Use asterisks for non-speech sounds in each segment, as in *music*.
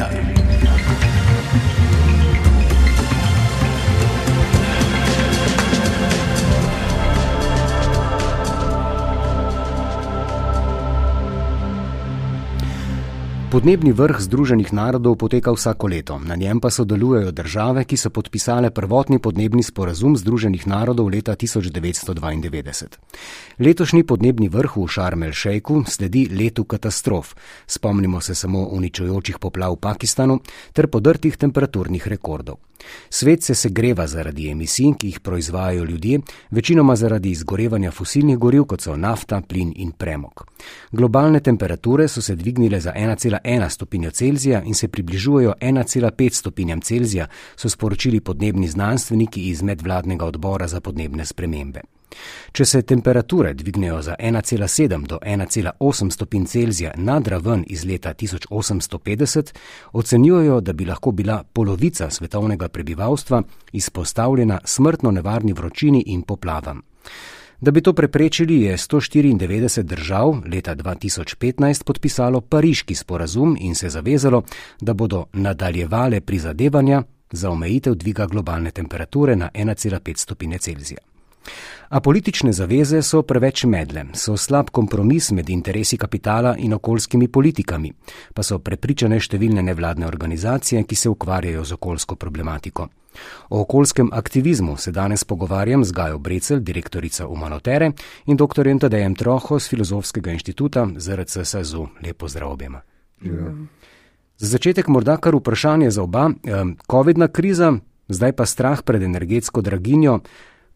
Capital. Podnebni vrh Združenih narodov poteka vsako leto, na njem pa sodelujejo države, ki so podpisale prvotni podnebni sporazum Združenih narodov leta 1992. Letošnji podnebni vrh v Šarmel Šejku sledi letu katastrof. Spomnimo se samo uničujočih poplav v Pakistanu ter podrtih temperaturnih rekordov. Svet se segreva zaradi emisij, ki jih proizvajajo ljudje, večinoma zaradi izgorevanja fosilnih goriv, kot so nafta, plin in premog. Globalne temperature so se dvignile za 1,1 stopinjo Celzija in se približujejo 1,5 stopinjam Celzija, so sporočili podnebni znanstveniki iz medvladnega odbora za podnebne spremembe. Če se temperature dvignejo za 1,7 do 1,8 stopinj Celzija nad raven iz leta 1850, ocenjujejo, da bi lahko bila polovica svetovnega prebivalstva izpostavljena smrtno nevarni vročini in poplavam. Da bi to preprečili, je 194 držav leta 2015 podpisalo pariški sporazum in se zavezalo, da bodo nadaljevale prizadevanja za omejitev dviga globalne temperature na 1,5 stopinje Celzija. A politične zaveze so preveč medle, so slab kompromis med interesi kapitala in okoljskimi politikami, pa so prepričane številne nevladne organizacije, ki se ukvarjajo z okoljsko problematiko. O okoljskem aktivizmu se danes pogovarjam z Gajo Brecel, direktorica Umanotere in dr. Tadejem Troho z Filozofskega inštituta ZRC SAZU. Lepo zdrav obema. Ja. Za začetek morda kar vprašanje za oba. COVID-na kriza, zdaj pa strah pred energetsko draginjo.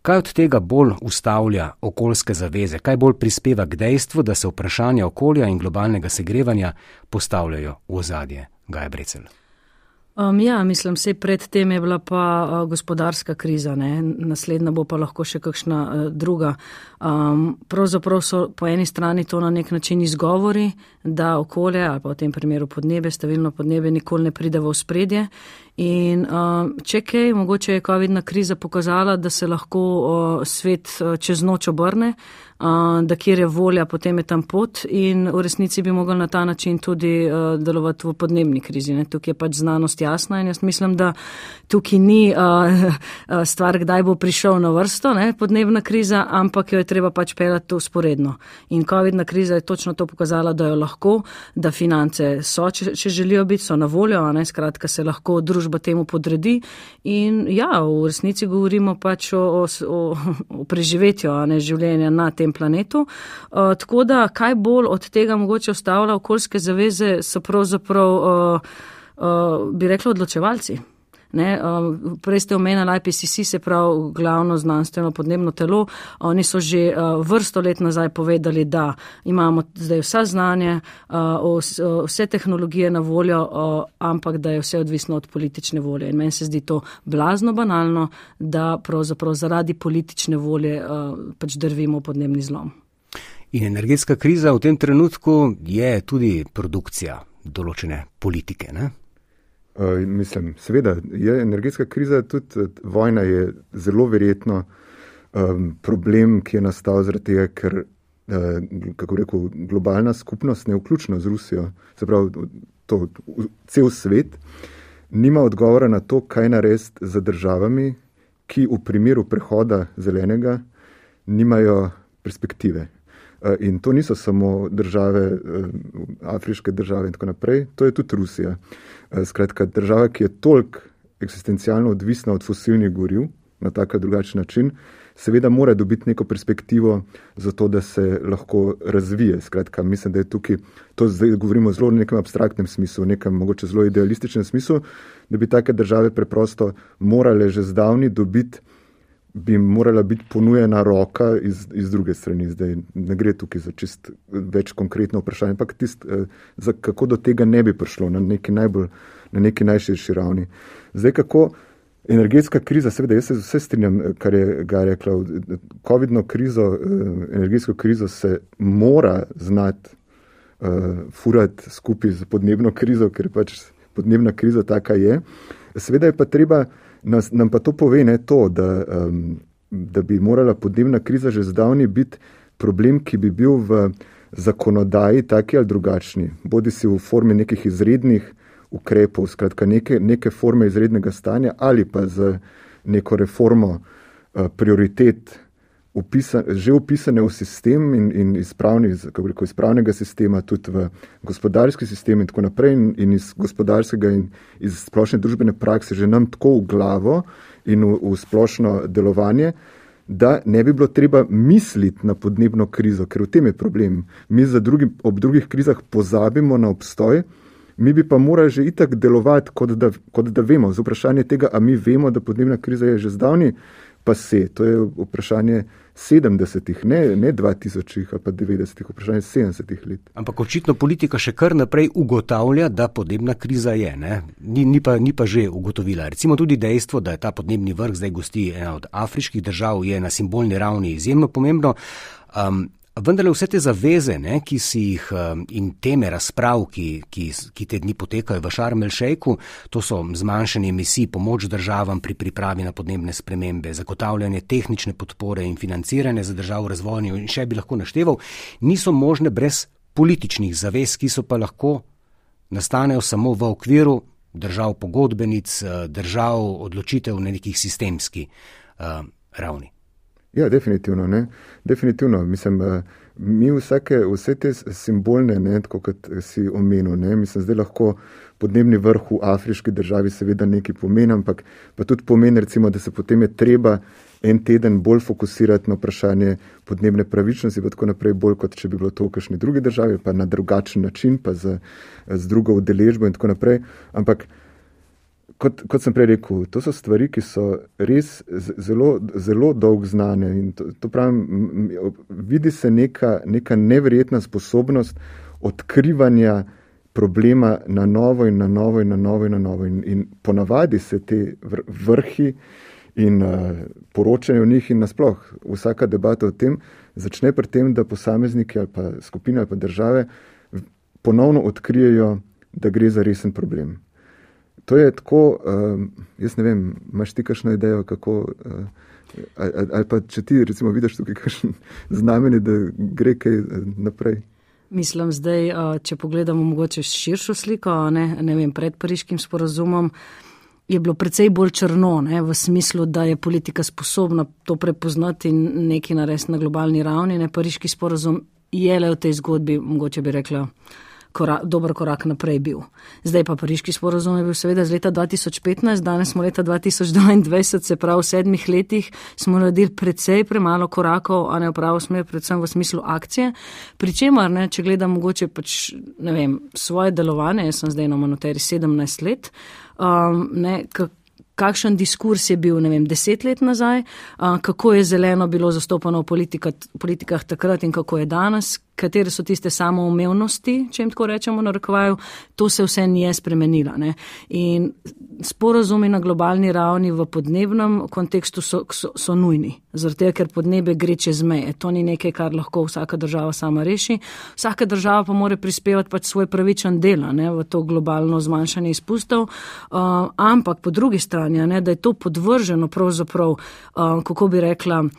Kaj od tega bolj ustavlja okoljske zaveze, kaj bolj prispeva k dejstvu, da se vprašanja okolja in globalnega segrevanja postavljajo v ozadje? Gaj Brecel. Um, ja, mislim, vse predtem je bila pa uh, gospodarska kriza, ne? naslednja bo pa lahko še kakšna uh, druga. Um, pravzaprav so po eni strani to na nek način izgovori, da okolje ali pa v tem primeru podnebje, stabilno podnebje nikoli ne pride v spredje. In uh, če kaj, mogoče je COVID-na kriza pokazala, da se lahko uh, svet uh, čez noč obrne, uh, da kjer je volja, potem je tam pot in v resnici bi mogli na ta način tudi uh, delovati v podnebni krizi. Ne? Tukaj je pač znanost jasna in jaz mislim, da tukaj ni uh, *laughs* stvar, kdaj bo prišel na vrsto ne? podnebna kriza, ampak jo je treba pač pelati usporedno. In COVID-na kriza je točno to pokazala, da jo lahko, da finance so, če, če želijo biti, so na voljo, a ne skratka se lahko družijo družba temu podredi. In ja, v resnici govorimo pač o, o, o preživetju ne, življenja na tem planetu. Uh, tako da, kaj bolj od tega mogoče ostavlja okoljske zaveze, so pravzaprav, uh, uh, bi rekli, odločevalci. Ne, um, prej ste omenjali IPCC, se pravi glavno znanstveno podnebno telo. Oni so že uh, vrsto let nazaj povedali, da imamo zdaj vsa znanje, uh, vse tehnologije na voljo, uh, ampak da je vse odvisno od politične volje. In meni se zdi to blazno banalno, da pravzaprav zaradi politične volje pač drvimo podnebni zlom. In energetska kriza v tem trenutku je tudi produkcija določene politike. Ne? Uh, mislim, seveda je energetska kriza, tudi uh, vojna je zelo verjetno um, problem, ki je nastal zaradi tega, ker, uh, kako rekel, globalna skupnost, ne vključno z Rusijo, se pravi, to, cel svet, nima odgovora na to, kaj narediti z državami, ki v primeru prehoda zelenega nimajo perspektive. In to niso samo države, afriške države in tako naprej, to je tudi Rusija. Eh, skratka, država, ki je toliko eksistencialno odvisna od fosilnih goriv na tak ali drugačen način, seveda mora dobiti neko perspektivo za to, da se lahko razvije. Skratka, mislim, da je tukaj, to zdaj govorimo zelo v nekem abstraktnem smislu, v nekem mogoče zelo idealističnem smislu, da bi take države preprosto morale že zdavni dobiti bi morala biti ponujena roka iz, iz druge strani. Zdaj ne gre tukaj za čist več konkretno vprašanje, ampak tist, eh, za kako do tega ne bi prišlo na neki najbolj, na neki najširši ravni. Zdaj, kako energetska kriza, seveda jaz se vse strinjam, eh, kar je ga rekla, COVID-no krizo, eh, energetsko krizo se mora znati uh, furati skupaj z podnebno krizo, ker pač podnebna kriza taka je. Seveda je pa treba nas, nam pa to pove ne to, da, um, da bi morala podnebna kriza že zdavni biti problem, ki bi bil v zakonodaji taki ali drugačni, bodi si v formi nekih izrednih ukrepov, skratka neke, neke forme izrednega stanja ali pa z neko reformo uh, prioritet upisan, že upisane v sistem in, in iz, pravni, rekel, iz pravnega sistema, tudi v gospodarski sistem in tako naprej, in, in iz gospodarskega in iz splošne družbene prakse, že nam tako v glavo in v, v splošno delovanje, da ne bi bilo treba misliti na podnebno krizo, ker v tem je problem. Mi drugi, ob drugih krizah pozabimo na obstoj, mi bi pa morali že itak delovati, kot da, kot da vemo. Z vprašanje tega, a mi vemo, da podnebna kriza je že zdavni, pa se. To je vprašanje 70-ih, ne, ne 2000-ih ali pa 90-ih, vprašanje 70-ih let. Ampak očitno politika še kar naprej ugotavlja, da podnebna kriza je. Ni, ni, pa, ni pa že ugotovila. Recimo tudi dejstvo, da je ta podnebni vrh zdaj gosti ena od afriških držav, je na simbolni ravni izjemno pomembno. Um, Vendar vse te zaveze, ne, ki si jih in teme razprav, ki, ki, ki te dni potekajo v Šarmel Šejku, to so zmanjšanje emisij, pomoč državam pri pripravi na podnebne spremembe, zagotavljanje tehnične podpore in financiranje za državo razvojno in še bi lahko našteval, niso možne brez političnih zavez, ki so pa lahko nastanejo samo v okviru držav pogodbenic, držav odločitev na nekih sistemski uh, ravni. Ja, definitivno. Ne? Definitivno. Mislim, eh, mi vsake, vse te simbolne, ne, tako kot si omenil, ne, mislim, zdaj lahko podnebni vrh v afriški državi seveda nekaj pomeni, ampak pa tudi pomeni, recimo, da se potem je treba en teden bolj fokusirati na vprašanje podnebne pravičnosti, pa tako naprej, bolj kot če bi bilo to v kakšni drugi državi, pa na drugačen način, pa z, z drugo udeležbo in tako naprej. Ampak kot, kot sem prej rekel, to so stvari, ki so res zelo, zelo dolgo znane. To, to pravim, vidi se neka, neka neverjetna sposobnost odkrivanja problema na novo in na novo in na novo in na novo. In, in ponavadi se te vrhi in uh, poročanje o njih in nasploh vsaka debata o tem začne pri tem, da posamezniki ali pa skupine ali pa države ponovno odkrijejo, da gre za resen problem to je tako, um, jaz ne vem, imaš ti kakšno idejo, kako. Uh, ali, ali pa če ti recimo vidiš tukaj kakšen *laughs* znamenje, da gre kaj eh, naprej. Mislim, zdaj, če pogledamo mogoče širšo sliko, ne, ne vem, pred pariškim sporazumom je bilo precej bolj črno, ne, v smislu, da je politika sposobna to prepoznati in nekaj narediti na globalni ravni. Ne, pariški sporazum je le v tej zgodbi, mogoče bi rekla, korak, dober korak naprej bil. Zdaj pa pariški sporozum je bil seveda z leta 2015, danes smo leta 2022, se pravi v sedmih letih smo naredili precej premalo korakov, a ne v pravo smer, predvsem v smislu akcije. Pričemer, ne, če gledam mogoče pač, ne vem, svoje delovanje, jaz sem zdaj na monoteri 17 let, um, ne, kakšen diskurs je bil, ne vem, deset let nazaj, kako je zeleno bilo zastopano v politika, politikah takrat in kako je danes, katere so tiste samoumevnosti, če jim tako rečemo na rokovaju, to se vse nije spremenilo. In sporozumi na globalni ravni v podnebnem kontekstu so, so, so nujni, zato ker podnebje gre čez meje. To ni nekaj, kar lahko vsaka država sama reši. Vsaka država pa mora prispevati pač svoj pravičen del ne, v to globalno zmanjšanje izpustov, uh, ampak po drugi strani, ne, da je to podvrženo pravzaprav, uh, kako bi rekla, uh,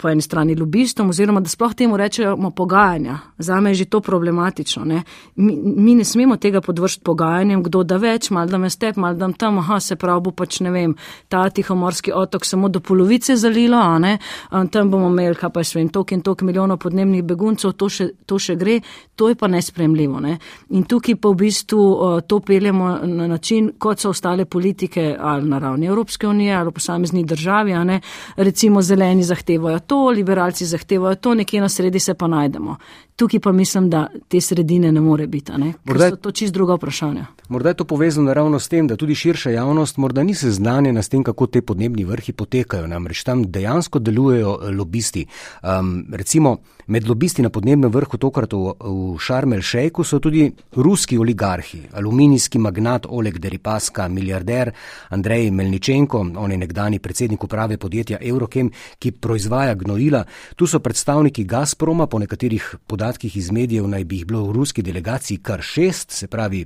po eni strani lobistom oziroma da sploh temu rečemo pogajanja. Zame je že to problematično. Ne. Mi, mi ne smemo tega podvršiti pogajanjem, kdo da več, malo da me step, malo da tam, aha, se pravi, bo pač ne vem, ta tihomorski otok samo do polovice zalilo, a ne, a tam bomo imeli, kaj pa je svem, tok in tok milijonov podnebnih beguncev, to še, to še gre, to je pa nespremljivo. Ne. In tukaj pa v bistvu uh, to peljemo na način, kot so ostale politike ali na ravni Evropske unije ali posamezni državi, a ne, recimo zeleni zahtevajo to, liberalci zahtevajo to, nekje na sredi se pa najdemo. Tukaj pa mislim, da te sredine ne more biti, ne, so to čist druga vprašanja. Morda je to povezano ravno s tem, da tudi širša javnost morda ni seznanjena s tem, kako te podnebni vrhi potekajo. Namreč tam dejansko delujejo eh, lobisti. Um, recimo med lobisti na podnebnem vrhu, tokrat v, v Šarmel Šejku, so tudi ruski oligarhi, aluminijski magnat Oleg Deripaska, milijarder Andrej Melničenko, on je nekdani predsednik uprave podjetja Eurochem, ki proizvaja gnojila. Tu so predstavniki Gazproma, po nekaterih podatkih iz medijev naj bi jih bilo v ruski delegaciji kar šest, se pravi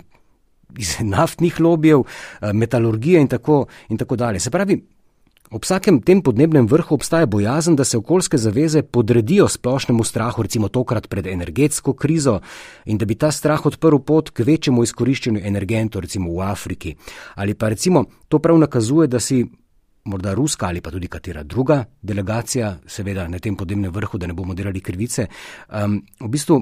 iz naftnih lobijev, eh, metalurgije in tako, in tako dalje. Se pravi, Ob vsakem tem podnebnem vrhu obstaja bojazen, da se okoljske zaveze podredijo splošnemu strahu, recimo tokrat pred energetsko krizo, in da bi ta strah odprl pot k večjemu izkoriščanju energentov, recimo v Afriki. Ali pa recimo to prav nakazuje, da si morda ruska ali pa tudi katera druga delegacija, seveda na tem podnebnem vrhu, da ne bomo delali krivice, um, v bistvu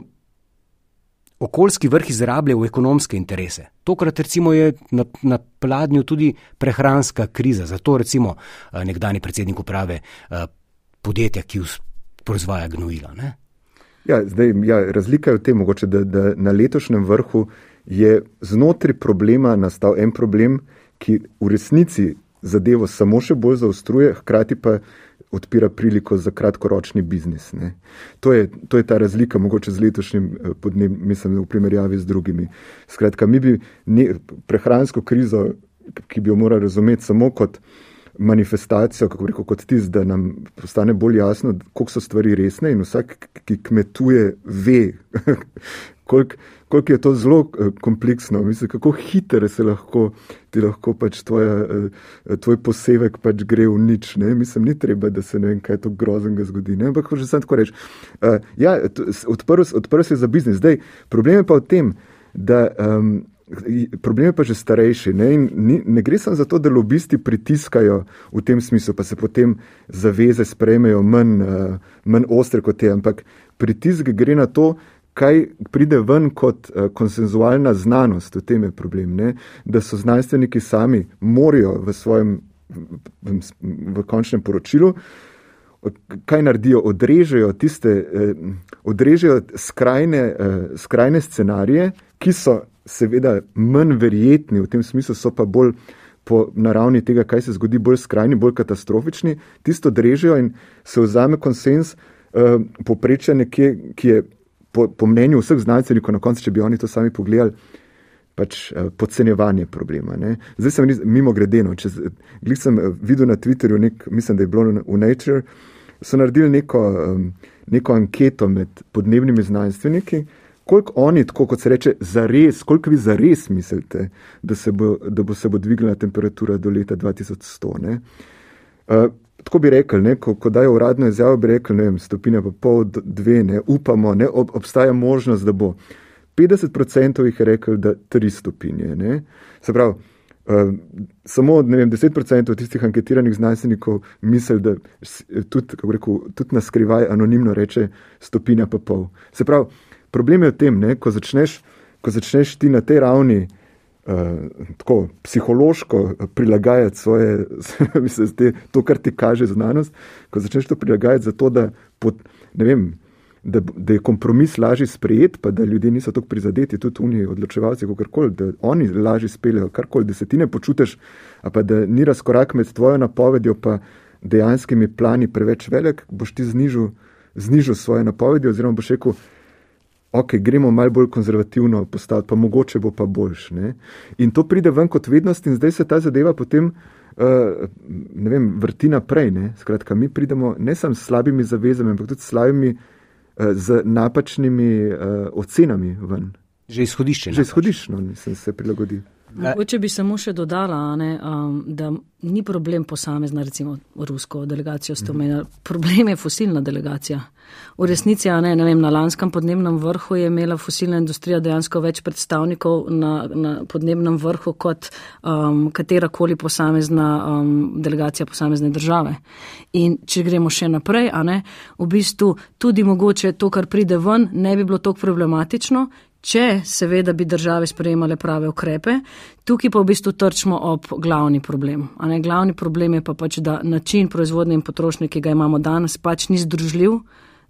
okoljski vrh izrablja v ekonomske interese. Tokrat recimo je na, na pladnju tudi prehranska kriza, zato recimo eh, nekdani predsednik uprave eh, podjetja, ki proizvaja gnojila. Ne? Ja, zdaj, ja, razlika je v tem, mogoče, da, da na letošnjem vrhu je znotraj problema nastal en problem, ki v resnici zadevo samo še bolj zaostruje, hkrati pa odpira priliko za kratkoročni biznis. To je, to je ta razlika, mogoče z letošnjim eh, podnebjem, mislim, v primerjavi z drugimi. Skratka, mi bi ne, prehransko krizo, ki bi jo morali razumeti samo kot manifestacijo, kako rekel, kot tisto, da nam postane bolj jasno, koliko so stvari resne in vsak, ki kmetuje, ve, *laughs* koliko koliko je to zelo eh, kompleksno, mislim, kako hitro se lahko ti lahko pač tvoja, eh, tvoj posevek pač gre v nič. Ne? Mislim, ni treba, da se ne vem, kaj to groznega zgodi. Ne? Ampak, že sem tako reč. Uh, ja, odprl, odprl se je za biznis. Zdaj, problem je pa v tem, da. Um, Problem je pa že starejši. Ne, ni, ne gre samo za to, da lobisti pritiskajo v tem smislu, pa se potem zaveze sprejmejo manj, uh, manj ostre kot te, ampak pritisk gre na to, kaj pride ven kot uh, konsenzualna znanost, v tem je problem, ne? da so znanstveniki sami morajo v svojem v, v končnem poročilu, kaj naredijo, odrežejo tiste, eh, odrežejo skrajne, eh, skrajne scenarije, ki so seveda manj verjetni, v tem smislu so pa bolj po naravni tega, kaj se zgodi, bolj skrajni, bolj katastrofični, tisto odrežejo in se vzame konsens eh, poprečja nekje, ki je po, po mnenju vseh znanstvenikov, na koncu, če bi oni to sami pogledali, pač uh, podcenjevanje problema. Ne. Zdaj sem mimo gredeno, če sem eh, videl na Twitterju, nek, mislim, da je bilo v Nature, so naredili neko, neko anketo med podnebnimi znanstveniki. Koliko oni, tako kot se reče, zares, koliko vi zares mislite, da se bo, da bo, se bo dvignila temperatura do leta 2100? Uh, tako bi rekli, ne, ko, ko dajo uradno izjavo, bi rekli, ne vem, stopinja pa pol, dve, ne, upamo, ne, ob, obstaja možnost, da bo. 50% jih je rekel, da tri stopinje. Ne. Se pravi, uh, samo vem, 10% tistih anketiranih znanstvenikov misli, da tudi, rekel, tudi na skrivaj anonimno reče stopinja pa pol. Se pravi, problem je v tem, ne, ko, začneš, ko začneš ti na tej ravni uh, tako psihološko prilagajati svoje, *laughs* mislim, te, to, kar ti kaže znanost, ko začneš to prilagajati zato, da, pod, vem, da, da je kompromis lažje sprejet, pa da ljudje niso tako prizadeti, tudi oni odločevalci, kakorkoli, da oni lažje speljejo karkoli, desetine počutiš, pa da ni razkorak med tvojo napovedjo pa dejanskimi plani preveč velik, boš ti znižal, znižal svoje napovedi oziroma boš rekel, ok, gremo malo bolj konzervativno postaviti, pa mogoče bo pa boljš. Ne? In to pride ven kot vednost, in zdaj se ta zadeva potem. Uh, vem, vrti naprej. Ne? Skratka, mi pridemo ne samo s slabimi zavezami, ampak tudi s slabimi, uh, z napačnimi uh, ocenami ven. Že izhodišče. Že izhodišče, nisem se prilagodil. Če bi samo še dodala, ne, um, da ni problem posamezna, recimo, rusko delegacijo s tem, mhm. problem je fosilna delegacija. V resnici, ne, ne vem, na lanskem podnebnem vrhu je imela fosilna industrija dejansko več predstavnikov na, na podnebnem vrhu kot um, katerakoli posamezna um, delegacija posamezne države. In če gremo še naprej, ne, v bistvu tudi mogoče to, kar pride ven, ne bi bilo tako problematično, če seveda bi države sprejemale prave ukrepe. Tukaj pa v bistvu trčimo ob glavni problem. Glavni problem je pa pač, da način proizvodnje in potrošnje, ki ga imamo danes, pač ni združljiv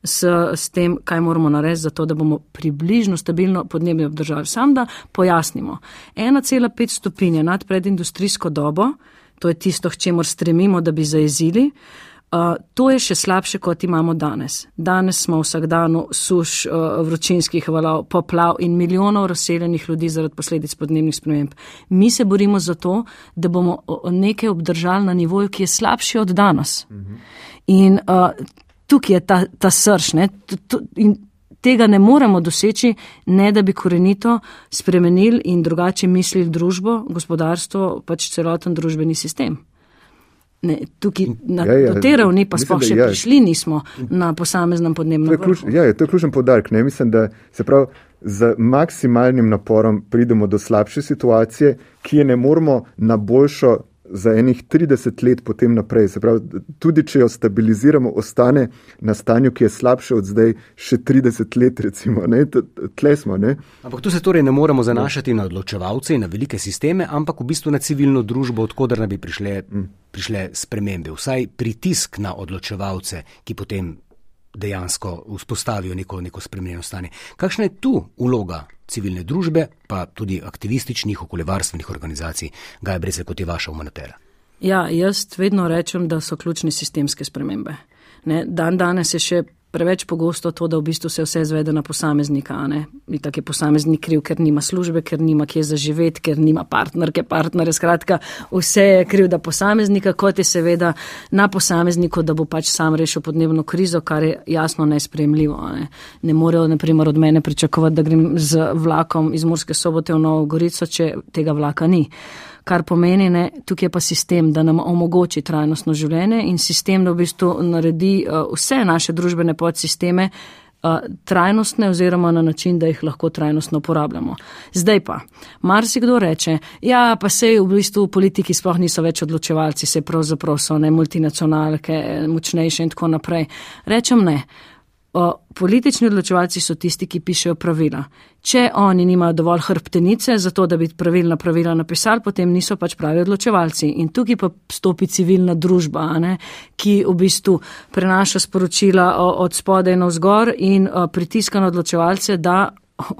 s, s tem, kaj moramo narediti, zato da bomo približno stabilno podnebje obdržali. Sam da pojasnimo. 1,5 stopinje nad predindustrijsko dobo, to je tisto, k čemu stremimo, da bi zaezili. To je še slabše, kot imamo danes. Danes smo vsak dan suš uh, vročinskih valov, poplav in milijonov razseljenih ljudi zaradi posledic podnebnih sprememb. Mi se borimo za to, da bomo nekaj obdržali na nivoju, ki je slabši od danes. Mhm. In uh, tukaj je ta, ta srč. In tega ne moremo doseči, ne da bi korenito spremenili in drugače mislili družbo, gospodarstvo, pač celoten družbeni sistem. Ne, tukaj na ja, ja, te ravni pa sploh še ja. prišli nismo na posameznem podnebnem področju. Ja, to je ključen podarek. Ne? Mislim, da se prav z maksimalnim naporom pridemo do slabše situacije, ki je ne moramo na boljšo za enih 30 let potem naprej. Se pravi, tudi če jo stabiliziramo, ostane na stanju, ki je slabše od zdaj, še 30 let, recimo, ne, tle smo. Ne. Ampak tu se torej ne moramo zanašati na odločevalce in na velike sisteme, ampak v bistvu na civilno družbo, odkudar naj bi prišle, mm. prišle spremembe, vsaj pritisk na odločevalce, ki potem dejansko vzpostavijo neko, neko spremenjeno stanje. Kakšna je tu vloga civilne družbe, pa tudi aktivističnih okoljevarstvenih organizacij, Gaj Breze, kot je vaša humanitera? Ja, jaz vedno rečem, da so ključni sistemske spremembe. Ne, dan danes je še preveč pogosto to, da v bistvu se vse zvede na posameznika. In tako je posameznik kriv, ker nima službe, ker nima kje zaživeti, ker nima partnerke, partnere. Skratka, vse je kriv, da posameznika, kot je seveda na posamezniku, da bo pač sam rešil podnebno krizo, kar je jasno nespremljivo. Ne, ne morejo, na primer, od mene pričakovati, da grem z vlakom iz Murske sobote v Novo Gorico, če tega vlaka ni kar pomeni, ne, tukaj je pa sistem, da nam omogoči trajnostno življenje in sistem, da v bistvu naredi uh, vse naše družbene podsisteme uh, trajnostne oziroma na način, da jih lahko trajnostno uporabljamo. Zdaj pa, marsikdo reče, ja, pa se v bistvu politiki sploh niso več odločevalci, se pravzaprav so ne multinacionalke, močnejše in tako naprej. Rečem ne. Politični odločevalci so tisti, ki pišejo pravila. Če oni nimajo dovolj hrbtenice za to, da bi pravilna pravila napisali, potem niso pač pravi odločevalci. In tukaj pa stopi civilna družba, ne, ki v bistvu prenaša sporočila od spodaj na vzgor in pritiska na odločevalce, da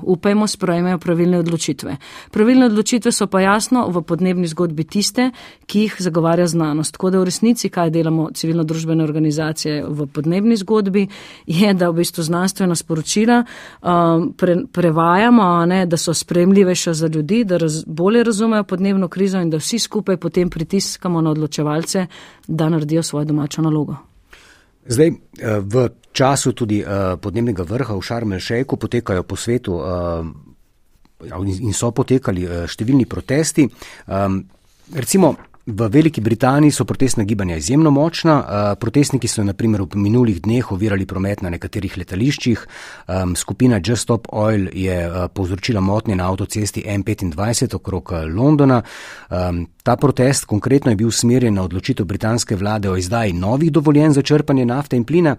upajmo, sprejmejo pravilne odločitve. Pravilne odločitve so pa jasno v podnebni zgodbi tiste, ki jih zagovarja znanost. Tako da v resnici, kaj delamo civilno-družbene organizacije v podnebni zgodbi, je, da v bistvu znanstvena sporočila um, pre, prevajamo, ne, da so spremljivejša za ljudi, da raz, bolje razumejo podnebno krizo in da vsi skupaj potem pritiskamo na odločevalce, da naredijo svojo domačo nalogo. Zdaj, eh, v času tudi eh, podnebnega vrha v Šarmelšejku potekajo po svetu eh, in so potekali številni protesti. Recimo, V Veliki Britaniji so protestna gibanja izjemno močna. Protestniki so naprimer v minulih dneh ovirali promet na nekaterih letališčih. Skupina Just Stop Oil je povzročila motnje na avtocesti M25 okrog Londona. Ta protest konkretno je bil usmerjen na odločitev britanske vlade o izdaji novih dovoljen za črpanje nafte in plina.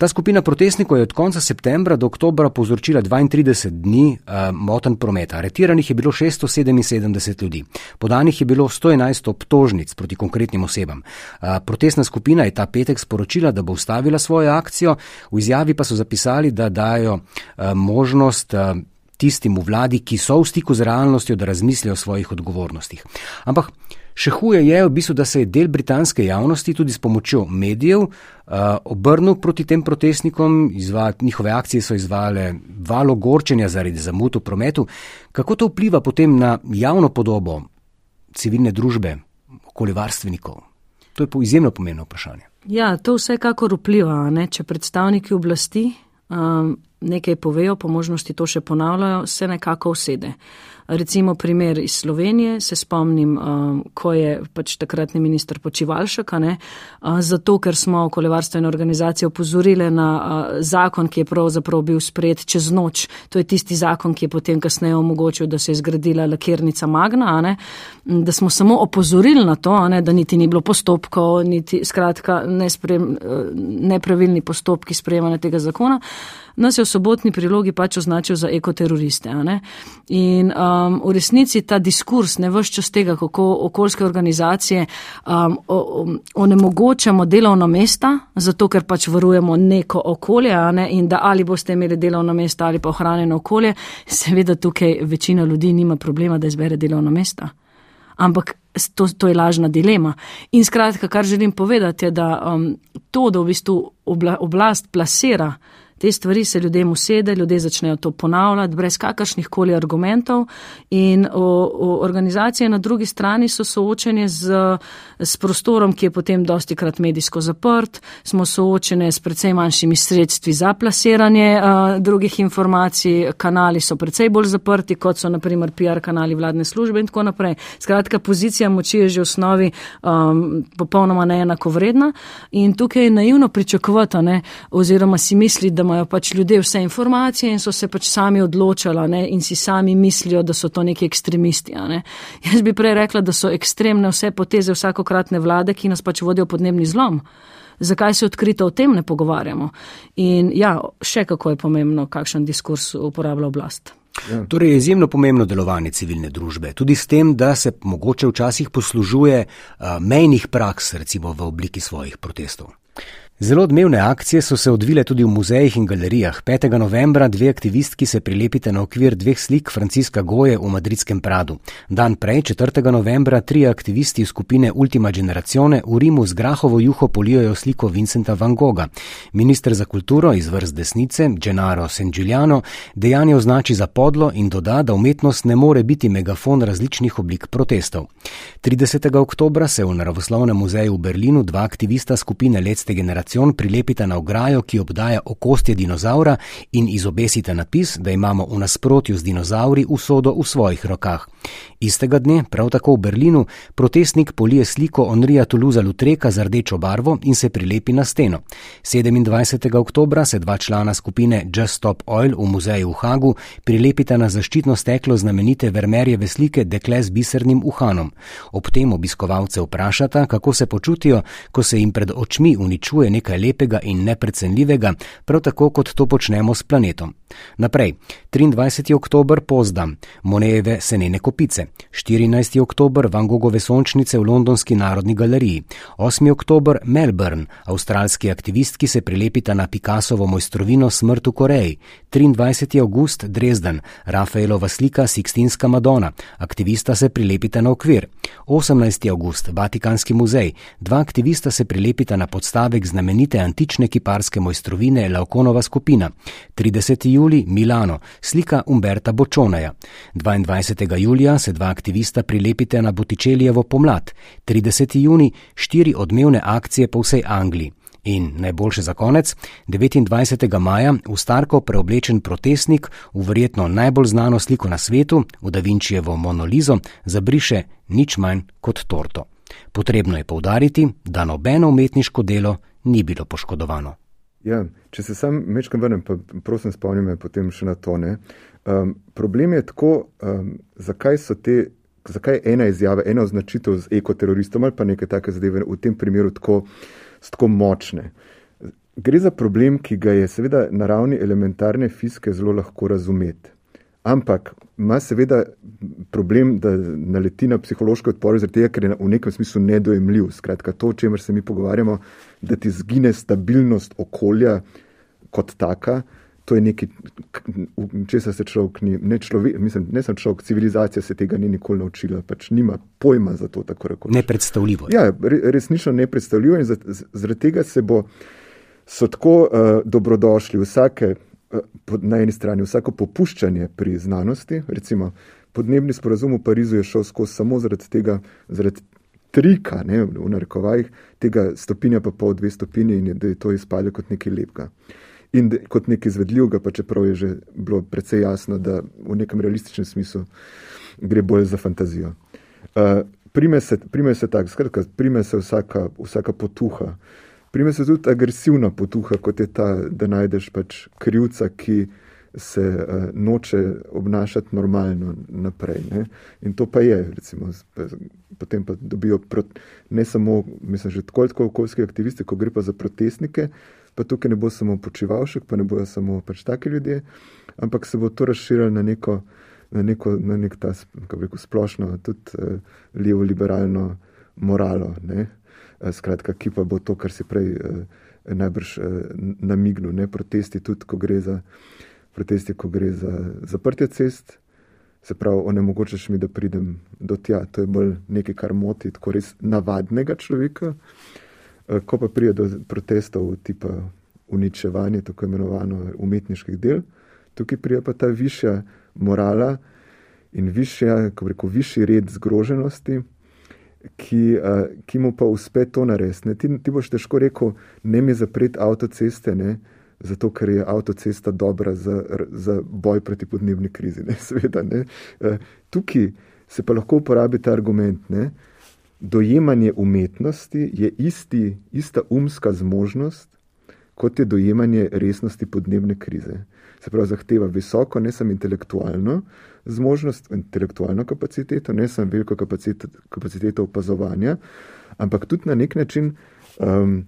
Ta skupina protestnikov je od konca septembra do oktobra povzročila 32 dni moten prometa. Aretiranih je bilo 677 ljudi. Podanih je bilo 111 12 obtožnic proti konkretnim osebam. Protestna skupina je ta petek sporočila, da bo ustavila svojo akcijo, v izjavi pa so zapisali, da dajo možnost tistim v vladi, ki so v stiku z realnostjo, da razmislijo o svojih odgovornostih. Ampak še huje je v bistvu, da se je del britanske javnosti tudi s pomočjo medijev uh, obrnil proti tem protestnikom, izva, njihove akcije so izvale valo gorčenja zaradi zamud v prometu. Kako to vpliva potem na javno podobo civilne družbe, okoljevarstvenikov? To je po izjemno pomembno vprašanje. Ja, to vsekakor vpliva. Ne? Če predstavniki oblasti um, nekaj povejo, po možnosti to še ponavljajo, se nekako usede. Recimo primer iz Slovenije, se spomnim, um, ko je pač takratni minister Počivalšek, uh, zato ker smo okoljevarstvene organizacije opozorile na uh, zakon, ki je pravzaprav bil spred čez noč. To je tisti zakon, ki je potem kasneje omogočil, da se je zgradila lakirnica Magna, ne, da smo samo opozorili na to, ne, da niti ni bilo postopkov, niti skratka nesprem, uh, nepravilni postopki sprejemanja tega zakona nas je v sobotni prilogi pač označil za ekoteroriste. In um, v resnici ta diskurs ne vse čas tega, kako okoljske organizacije um, onemogočamo delovna mesta, zato ker pač varujemo neko okolje ne? in da ali boste imeli delovna mesta ali pa ohranjeno okolje, seveda tukaj večina ljudi nima problema, da izbere delovna mesta. Ampak to, to je lažna dilema. In skratka, kar želim povedati, je, da um, to, da v bistvu obla, oblast plasira Te stvari se ljudem usede, ljudje začnejo to ponavljati brez kakršnih koli argumentov in o, o organizacije na drugi strani so soočene z, z prostorom, ki je potem dosti krat medijsko zaprt, smo soočene s precej manjšimi sredstvi za plasiranje a, drugih informacij, kanali so precej bolj zaprti, kot so naprimer PR kanali vladne službe in tako naprej. Skratka, pozicija moči je že v osnovi um, popolnoma neenako vredna in tukaj je naivno pričakovati, ne, oziroma si misliti, da imajo pač ljudje vse informacije in so se pač sami odločala ne, in si sami mislijo, da so to neki ekstremisti. Ne. Jaz bi prej rekla, da so ekstremne vse poteze vsakokratne vlade, ki nas pač vodijo podnebni zlom. Zakaj se odkrito o tem ne pogovarjamo? In ja, še kako je pomembno, kakšen diskurs uporablja oblast. Ja. Torej je izjemno pomembno delovanje civilne družbe, tudi s tem, da se mogoče včasih poslužuje uh, mejnih praks, recimo v obliki svojih protestov. Zelo odmevne akcije so se odvile tudi v muzejih in galerijah. 5. novembra dve aktivistki se prilepite na okvir dveh slik Franciska Goje v madridskem Pradu. Dan prej, 4. novembra, tri aktivisti skupine Ultima Generazione v Rimu z grahovo juho polijojo sliko Vincenta Van Gogha. Ministr za kulturo iz vrst desnice, Gennaro San Giuliano, dejanje označi za podlo in doda, da umetnost ne more biti megafon različnih oblik protestov. 30. oktobra se v Naravoslovnem muzeju v Berlinu dva aktivista skupine Lecte Generazione generacion prilepite na ograjo, ki obdaja okostje dinozaura in izobesite napis, da imamo v nasprotju z dinozauri usodo v svojih rokah. Istega dne, prav tako v Berlinu, protestnik polije sliko Onrija Toulouse Lutreka z rdečo barvo in se prilepi na steno. 27. oktober se dva člana skupine Just Stop Oil v muzeju v Hagu prilepita na zaščitno steklo znamenite Vermerjeve slike Dekle z bisernim uhanom. Ob tem obiskovalce vprašata, kako se počutijo, ko se jim pred očmi uničuje nekaj lepega in neprecenljivega, prav tako kot to počnemo s planetom. Naprej, 23. oktober pozdam, Monejeve senene kopice, 14. oktober Van Gogove sončnice v Londonski narodni galeriji, 8. oktober Melbourne, avstralski aktivistki se prilepita na Picassovo mojstrovino Smrt v Koreji, 23. august Dresden, Rafaelova slika Sixtinska Madonna, aktivista se prilepita na okvir, 18. august Vatikanski muzej, dva aktivista se prilepita na podstavek znamenite antične kiparske mojstrovine Laukonova skupina, 30. julij Milano, slika Umberta Bočonaja. 22. julija se dva aktivista prilepite na Botičelijevo pomlad, 30. juni štiri odmevne akcije po vsej Angliji. In najboljše za konec, 29. maja v Starko preoblečen protestnik v verjetno najbolj znano sliko na svetu, v Da Vinčijevo monolizo, zabriše nič manj kot torto. Potrebno je povdariti, da nobeno umetniško delo ni bilo poškodovano. Ja, če se sam mečkam vrnem, pa prosim spomnim me potem še na to. Um, problem je tako, um, zakaj so te, zakaj ena izjava, ena označitev z ekoteroristom ali pa neke take zadeve v tem primeru tako, tako močne. Gre za problem, ki ga je seveda na ravni elementarne fizike zelo lahko razumeti. Ampak ima seveda problem, da naleti na psihološko odpornost, zaradi tega, ker je v nekem smislu nedojemljiv. Skratka, to, o čemer se mi pogovarjamo, da ti zgine stabilnost okolja kot taka, to je nekaj, česa se človek ni, ne človek, mislim, ne sem človek, civilizacija se tega ni nikoli naučila, pač nima pojma za to, tako rekoč. Nepredstavljivo. Ja, resnično nepredstavljivo in zaradi tega se bo, so tako uh, dobrodošli vsake, na eni strani vsako popuščanje pri znanosti, recimo podnebni sporazum v Parizu je šel skozi samo zaradi tega, zaradi trika, ne, v narekovajih, tega stopinja pa pol dve stopinje in je, da je to izpadlo kot nekaj lepega. In de, kot nekaj izvedljivega, pa čeprav je že bilo precej jasno, da v nekem realističnem smislu gre bolj za fantazijo. Uh, prime se, prime se tako, skratka, prime se vsaka, vsaka potuha. Prime se tudi agresivna potuha, kot je ta, da najdeš pač krivca, ki se uh, noče obnašati normalno naprej. Ne? In to pa je, recimo, potem pa dobijo prot, ne samo, mislim, že tako kot okoljski aktivisti, ko gre pa za protestnike, pa tukaj ne bo samo počivalšek, pa ne bojo samo pač taki ljudje, ampak se bo to razširilo na neko, na neko, na nek ta, kako rekel, splošno, tudi uh, levo-liberalno moralo. Ne? Skratka, ki pa bo to, kar si prej eh, najbrž eh, namignil, ne protesti, tudi ko gre za eh, protesti, ko gre za zaprtje cest, se pravi, onemogočaš mi, da pridem do tja. To je bolj nekaj, kar moti tako res navadnega človeka. Eh, ko pa pride do protestov, tipa uničevanje tako imenovano umetniških del, tukaj prija pa ta višja morala in višja, kako reko, višji red zgroženosti, ki, uh, ki mu pa uspe to narediti. Ti, ti boš težko rekel, ne mi zapreti avtoceste, ne, zato ker je avtocesta dobra za, za boj proti podnebni krizi. Ne, *laughs* sveda, ne. Uh, tukaj se pa lahko uporabi ta argument. Ne. Dojemanje umetnosti je isti, ista umska zmožnost, kot je dojemanje resnosti podnebne krize. Se pravi, zahteva visoko, ne samo intelektualno zmožnost, intelektualno kapaciteto, ne samo veliko kapaciteto, kapaciteto opazovanja, ampak tudi na nek način um,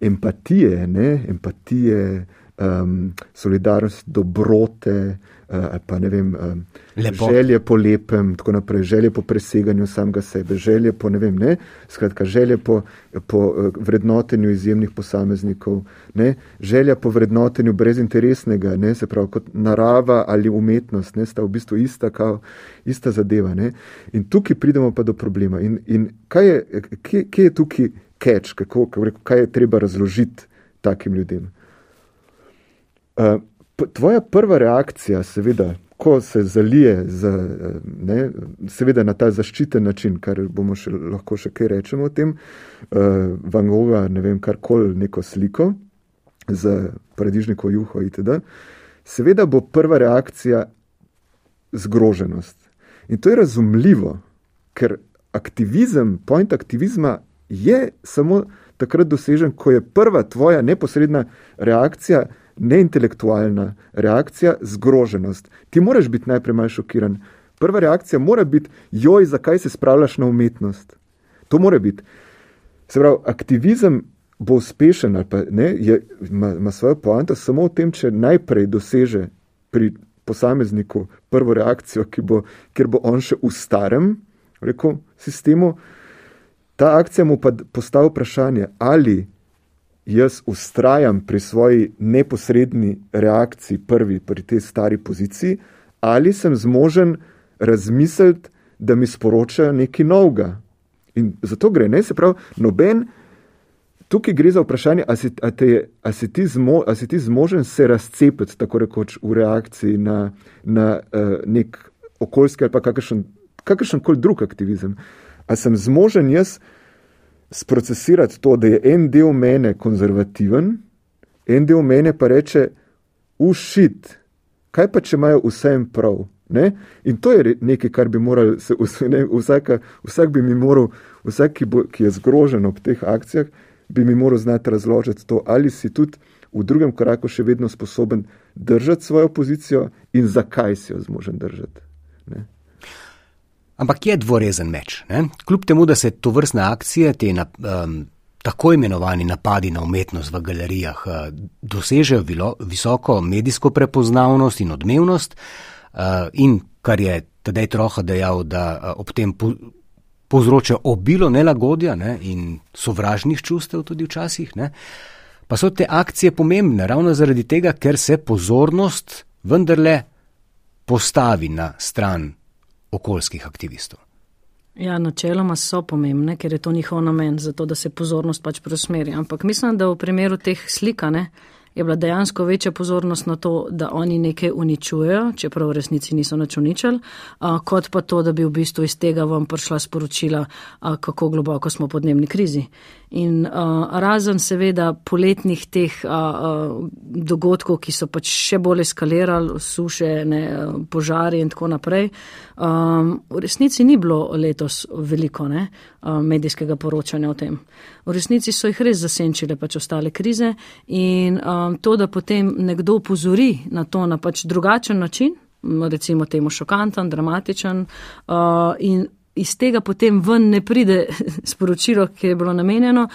empatije, ne? empatije, um, solidarnosti, dobrote, uh, pa ne vem, um, želje po lepem, tako naprej, želje po preseganju samega sebe, želje po ne vem, ne, skratka, želje po, po uh, vrednotenju izjemnih posameznikov, ne, želja po vrednotenju brezinteresnega, ne, se pravi, kot narava ali umetnost, ne, sta v bistvu ista, kao, ista zadeva. Ne. In tukaj pridemo pa do problema. In, in kaj je, kje, kje je tukaj catch, kako, kako rekel, kaj je treba razložiti takim ljudem? Uh, tvoja prva reakcija, seveda, ko se zalije, z, ne, seveda na ta zaščiten način, kar bomo še, lahko še kaj rečemo o tem, uh, Van Gogha, ne vem, karkoli, neko sliko z paradižnikom juho itd., seveda bo prva reakcija zgroženost. In to je razumljivo, ker aktivizem, point aktivizma je samo takrat dosežen, ko je prva tvoja neposredna reakcija neintelektualna reakcija, zgroženost. Ti moraš biti najprej malo šokiran. Prva reakcija mora biti, joj, zakaj se spravljaš na umetnost. To mora biti. Se pravi, aktivizem bo uspešen ali pa ne, je, ima, ima svojo poanto samo v tem, če najprej doseže pri posamezniku prvo reakcijo, bo, ker bo on še v starem rekel, sistemu. Ta akcija mu pa postavi vprašanje, ali jaz ustrajam pri svoji neposredni reakciji, prvi pri tej stari poziciji, ali sem zmožen razmisliti, da mi sporočajo nekaj novega. In zato gre, ne se pravi, noben. Tukaj gre za vprašanje, ali si, si, si ti zmožen se razcepiti, tako rekoč, v reakciji na, na uh, nek okoljski ali pa kakršen, kakršen koli drug aktivizem. Ali sem zmožen jaz sprocesirati to, da je en del mene konzervativen, en del mene pa reče, ušit, kaj pa če imajo vsem prav. Ne? In to je nekaj, kar bi morali, se, ne, vsaka, vsak bi mi moral, vsak, ki, bo, ki je zgrožen ob teh akcijah, bi mi moral znati razložiti to, ali si tudi v drugem koraku še vedno sposoben držati svojo pozicijo in zakaj si jo zmožen držati. Ne? Ampak je dvorezen meč. Ne? Kljub temu, da se to vrstne akcije, te na, um, tako imenovani napadi na umetnost v galerijah, uh, dosežejo vilo, visoko medijsko prepoznavnost in odmevnost, uh, in kar je tedaj troha dejal, da uh, ob tem po, povzroča obilo nelagodja ne? in sovražnih čustev tudi včasih, ne? pa so te akcije pomembne ravno zaradi tega, ker se pozornost vendarle postavi na stran okoljskih aktivistov. Ja, načeloma so pomembne, ker je to njihov namen, zato da se pozornost pač preusmeri. Ampak mislim, da v primeru teh slikane je bila dejansko večja pozornost na to, da oni nekaj uničujejo, čeprav v resnici niso nič uničili, kot pa to, da bi v bistvu iz tega vam prišla sporočila, a, kako globoko smo v podnebni krizi. In a, razen seveda poletnih teh a, a, dogodkov, ki so pač še bolj eskalirali, suše, ne, požari in tako naprej, a, v resnici ni bilo letos veliko ne, a, medijskega poročanja o tem. V resnici so jih res zasenčile pač ostale krize in um, to, da potem nekdo upozori na to na pač drugačen način, recimo temu šokanten, dramatičen, uh, in iz tega potem ven ne pride *laughs* sporočilo, ki je bilo namenjeno.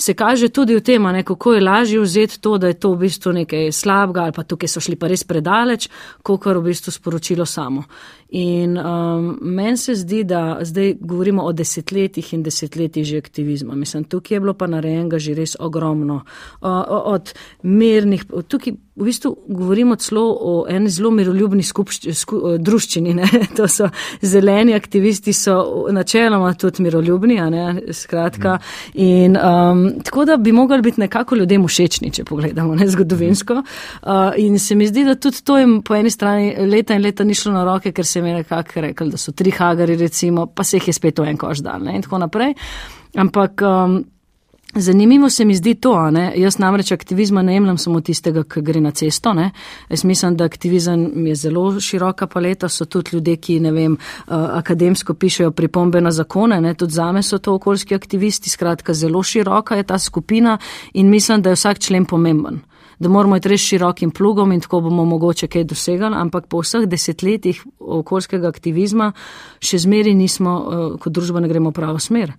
Se kaže tudi v tem, kako je lažje vzeti to, da je to v bistvu nekaj slabega ali pa tukaj so šli pa res predaleč, kot kar v bistvu sporočilo samo. In um, meni se zdi, da zdaj govorimo o desetletjih in desetletjih že aktivizma. Mislim, tukaj je bilo pa narejenega že res ogromno. Uh, od mirnih, tukaj v bistvu govorimo celo o eni zelo miroljubni skupšč, sku, druščini. Ne? *laughs* To so zeleni aktivisti, so načeloma tudi miroljubni. Skratka, in, um, tako da bi mogli biti nekako ljudem všečni, če pogledamo ne, zgodovinsko. Uh, in se mi zdi, da tudi to jim po eni strani leta in leta ni šlo na roke, ker se mi je nekako rekel, da so tri hagari, recimo, pa se jih je spet v en koš dal in tako naprej. Ampak. Um, Zanimivo se mi zdi to, ne? jaz namreč aktivizma ne jemljem samo tistega, ki gre na cesto. Ne? Jaz mislim, da aktivizem je zelo široka paleta, so tudi ljudje, ki ne vem, akademsko pišejo pripombe na zakone, ne? tudi zame so to okoljski aktivisti, skratka zelo široka je ta skupina in mislim, da je vsak člen pomemben. Da moramo iti res širokim plugom in tako bomo mogoče kaj dosegali, ampak po vseh desetletjih okoljskega aktivizma še zmeri nismo, kot družba ne gremo v pravo smer.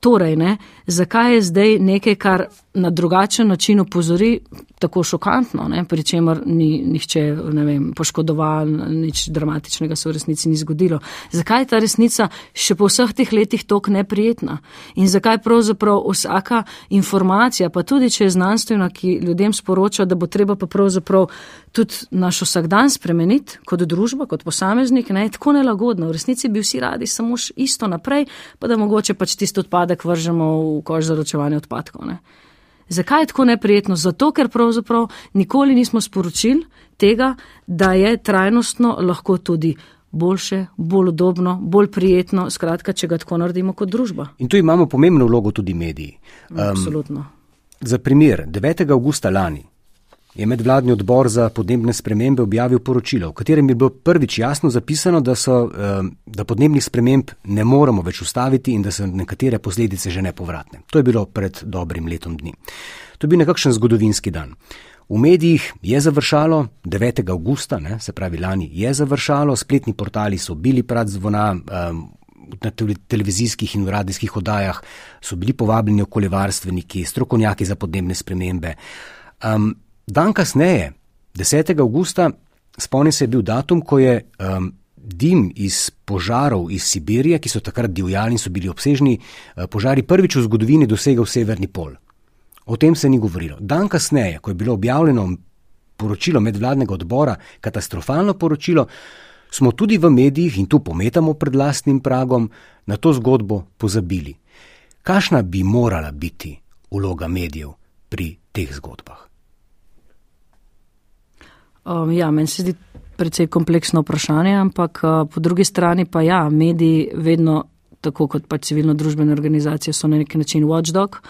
Torej, ne, zakaj je zdaj nekaj, kar na drugačen način upozori, tako šokantno, ne, pri čemer ni nihče vem, poškodoval, nič dramatičnega se v resnici ni zgodilo. Zakaj je ta resnica še po vseh teh letih tok neprijetna? In zakaj pravzaprav vsaka informacija, pa tudi če je znanstvena, ki ljudem sporoča, da bo treba pa pravzaprav tudi naš vsakdan spremeniti kot družba, kot posameznik, ne, tako nelagodno. V resnici bi vsi radi samo isto naprej, pa da mogoče pač tisto odpadek vržemo v koš za ročevanje odpadkov. Ne. Zakaj je tako neprijetno? Zato, ker pravzaprav nikoli nismo sporočili tega, da je trajnostno lahko tudi boljše, bolj udobno, bolj prijetno, skratka, če ga tako naredimo kot družba. In tu imamo pomembno vlogo tudi mediji. Um, Absolutno. Za primer, 9. augusta lani je medvladni odbor za podnebne spremembe objavil poročilo, v katerem je bilo prvič jasno zapisano, da, so, da podnebnih sprememb ne moremo več ustaviti in da so nekatere posledice že nepovratne. To je bilo pred dobrim letom dni. To je bil nekakšen zgodovinski dan. V medijih je završalo 9. augusta, ne, se pravi lani je završalo, spletni portali so bili prat zvona. Um, Na televizijskih in radijskih oddajah so bili povabljeni okoljevarstveniki, strokovnjaki za podnebne spremembe. Um, Dan kasneje, 10. augusta, spomni se je bil datum, ko je um, dim iz požarov iz Sibirije, ki so takrat divjali in so bili obsežni, uh, požari prvič v zgodovini dosegel severni pol. O tem se ni govorilo. Dan kasneje, ko je bilo objavljeno poročilo medvladnega odbora, katastrofalno poročilo, smo tudi v medijih in tu pometamo pred lastnim pragom na to zgodbo pozabili. Kakšna bi morala biti vloga medijev pri teh zgodbah? Um, ja, meni se zdi precej kompleksno vprašanje, ampak uh, po drugi strani pa ja, mediji vedno, tako kot pa civilno družbene organizacije, so na neki način watchdog.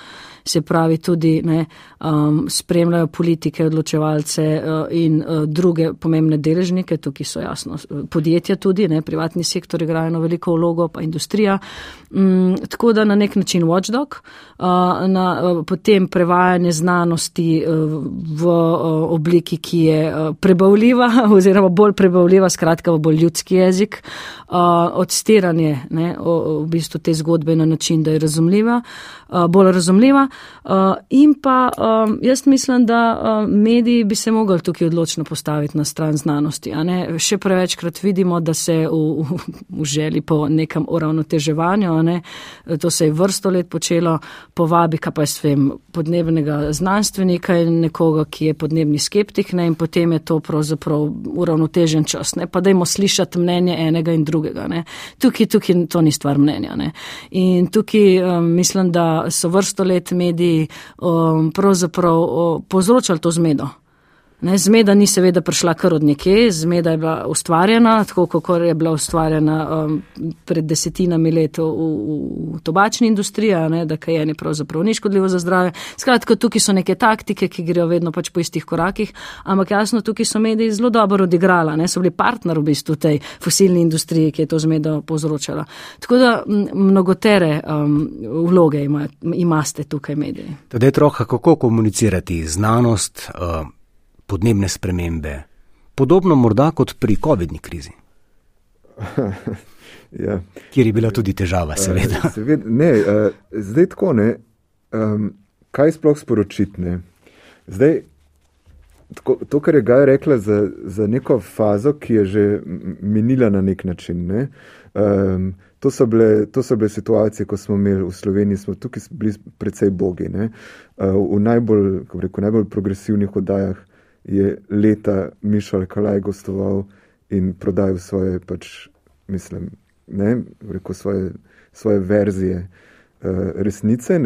Se pravi, tudi ne, um, spremljajo politike, odločevalce uh, in uh, druge pomembne deležnike, tukaj so jasno podjetja tudi, ne, privatni sektor igrajo eno veliko vlogo, pa industrija. Um, tako da na nek način watchdog, uh, na, uh, potem prevajanje znanosti uh, v uh, obliki, ki je uh, prebavljiva *laughs* oziroma bolj prebavljiva, skratka v bolj ljudski jezik, uh, odstiranje ne, o, v bistvu te zgodbe na način, da je razumljiva, uh, bolj razumljiva. Uh, in pa um, jaz mislim, da uh, mediji bi se mogli tukaj odločno postaviti na stran znanosti. Še prevečkrat vidimo, da se v, v, v želi po nekem uravnoteževanju, ne? to se je vrsto let počelo, povabi, pa jaz vem, podnebnega znanstvenika in nekoga, ki je podnebni skeptik ne? in potem je to pravzaprav uravnotežen čas. Ne? Pa dajmo slišati mnenje enega in drugega. Ne? Tukaj, tukaj to ni stvar mnenja. Ne? In tukaj um, mislim, da so vrsto let mediji um, pravzaprav um, povzročali to zmedo. Ne, zmeda ni seveda prišla kar od nekje, zmeda je bila ustvarjena, tako kot je bila ustvarjena um, pred desetinami let v, v, v tobačni industriji, ne, da kajenje pravzaprav ni škodljivo za zdravje. Skratka, tukaj so neke taktike, ki grejo vedno pač po istih korakih, ampak jasno, tukaj so mediji zelo dobro odigrala, ne, so bili partner v bistvu tej fosilni industriji, ki je to zmedo povzročala. Tako da mnogotere um, vloge ima, imate tukaj mediji. Tadej troha, kako komunicirati znanost? Uh podnebne spremembe, podobno morda kot pri COVID-ni krizi. *laughs* ja. Kjer je bila tudi težava, seveda. Uh, seveda ne, uh, zdaj tako ne. Um, kaj sploh sporočiti? Ne? Zdaj, tako, to, kar je Gaj rekla za, za neko fazo, ki je že minila na nek način. Ne? Um, to, so bile, to so bile situacije, ko smo imeli v Sloveniji, smo tukaj bili precej bogi. Uh, v najbolj, rekel, najbolj progresivnih oddajah je leta Mišel Kalaj gostoval in prodajal svoje, pač, mislim, ne, rekel, svoje, svoje verzije uh, resnice.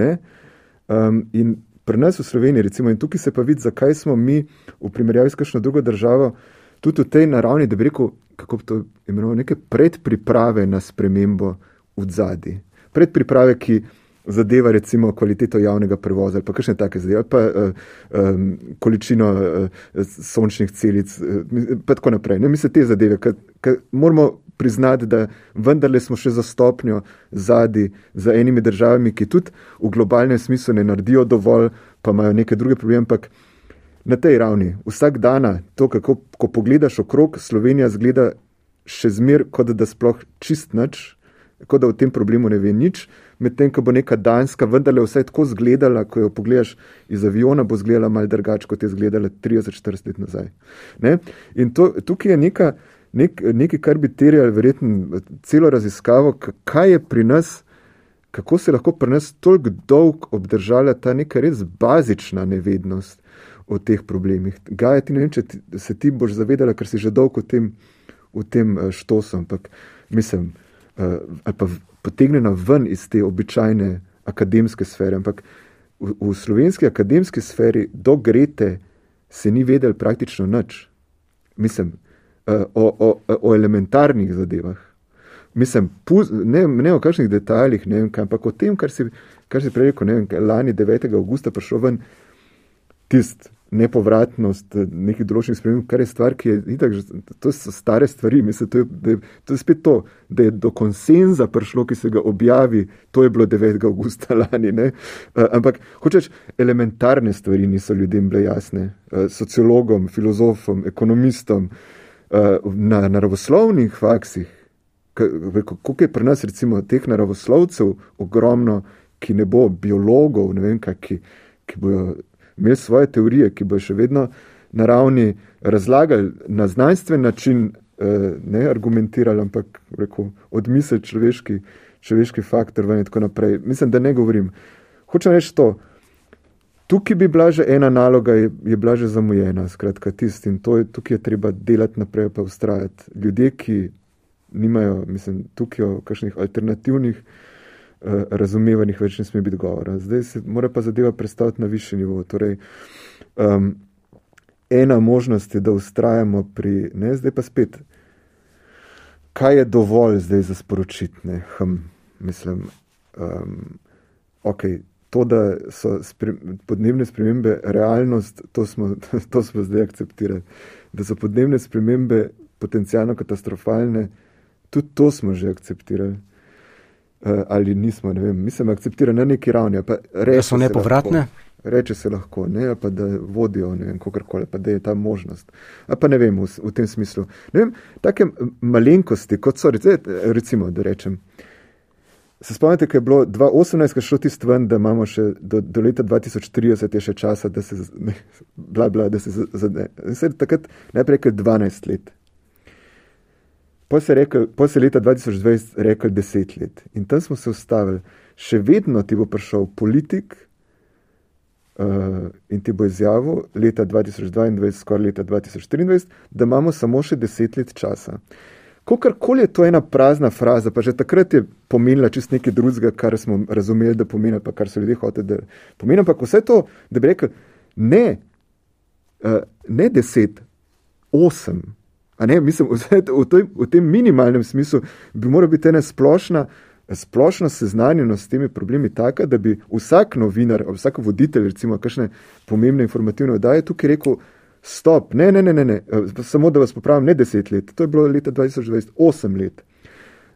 Um, in pri nas v Sloveniji, recimo, in tukaj se pa vidi, zakaj smo mi v primerjavi s kakšno drugo državo, tudi v tej naravni, da bi rekel, kako bi to imenoval, neke predpriprave na spremembo v zadnji. Predpriprave, ki zadeva recimo kvaliteto javnega prevoza ali pa kakšne take zadeve, pa uh, um, količino uh, sončnih celic, uh, pa tako naprej. Ne, mi se te zadeve, ker moramo priznati, da vendarle smo še za stopnjo zadnji za enimi državami, ki tudi v globalnem smislu ne naredijo dovolj, pa imajo neke druge probleme, ampak na tej ravni, vsak dan, to, kako ko pogledaš okrog, Slovenija zgleda še zmer, kot da sploh čist nič, kot da o tem problemu ne ve nič. Medtem, ko bo neka Danska vendarle vse tako izgledala, ko jo pogledaš iz aviona, bo izgledala malce drugače, kot je izgledala 30-40 let nazaj. Ne? In to, tukaj je neka nek, nekaj, kar bi terjalo verjetno celo raziskavo, kaj je pri nas, kako se lahko pri nas toliko dolg obdržala ta neka res bazična nevednost o teh problemih. Gaja, ti ne vem, če ti, se ti boš zavedala, ker si že dolgo v tem, v tem eh, štosom, ampak mislim, uh, ali pa potegnjena ven iz te običajne akademske sfere, ampak v, v slovenski akademski sferi do Grete se ni vedel praktično nič. Mislim, uh, o, o, o elementarnih zadevah. Mislim, puz, ne, ne o kakšnih detaljih, ne vem, kaj, ampak o tem, kar si, kar si prej rekel, ne vem, lani 9. augusta prišel ven tisti nepovratnost nekih določenih sprememb, kar je stvar, ki je itak, to so stare stvari, mislim, to je, da je, to je spet to, da je do konsenza prišlo, ki se ga objavi, to je bilo 9. augusta *laughs* lani, ne? Uh, ampak, hočeš, elementarne stvari niso ljudem bile jasne, uh, sociologom, filozofom, ekonomistom, Eh, na naravoslovnih faksih, kako je pri nas, recimo, teh naravoslovcev ogromno, ki ne bo biologov, ne vem, kaj, ki, ki bojo imeli svoje teorije, ki bojo še vedno na ravni razlagali na znanstven način, eh, ne argumentirali, ampak rekel, odmisel človeški, človeški faktor in tako naprej. Mislim, da ne govorim. Hočem reči to. Tukaj bi bila že ena naloga, je, je bila že zamujena, skratka, tisti in to je, tukaj je treba delati naprej, pa ustrajati. Ljudje, ki nimajo, mislim, tukaj o kakšnih alternativnih uh, razumevanjih več ne sme biti govora. Zdaj se mora pa zadeva predstaviti na višji nivo. Torej, um, ena možnost je, da ustrajamo pri, ne, zdaj pa spet, kaj je dovolj zdaj za sporočitne, hm, mislim, um, ok to, da so spre, podnebne spremembe realnost, to smo, *laughs* to smo zdaj akceptirali. Da so podnebne spremembe potencijalno katastrofalne, tudi to smo že akceptirali. Uh, ali nismo, ne vem, mislim, akceptirali na neki ravni. Da so nepovratne? Reče se lahko, ne, pa da vodijo, ne vem, kakorkoli, pa da je ta možnost. A pa ne vem, v, v tem smislu. Ne vem, take malenkosti, kot so, recimo, da rečem, Se spomnite, kaj je bilo 2018, ko je šlo tisto ven, da imamo še do, do leta 2030 je še časa, da se, ne, bla, bla, da se zadne. Se takrat najprej rekel 12 let. Po se, rekel, po se leta 2020 rekel 10 let. In tam smo se ustavili. Še vedno ti bo prišel politik uh, in ti bo izjavil leta 2022, skoraj leta 2023, da imamo samo še 10 let časa. Kakorkoli je to ena prazna fraza, pa že takrat je pomenila čist nekaj drugega, kar smo razumeli, da pomeni, pa kar so ljudje hoteli, da pomeni. Ampak vse to, da bi rekel, ne, uh, ne deset, osem. Ne, mislim, v, tej, v tem minimalnem smislu bi morala biti ena splošna, splošna seznanjenost s temi problemi taka, da bi vsak novinar, vsak voditelj, recimo, kakšne pomembne informativne oddaje tukaj rekel, Stop, ne, ne, ne, ne, ne. Eh, samo da vas popravim, ne deset let, to je bilo leta 2020, osem let.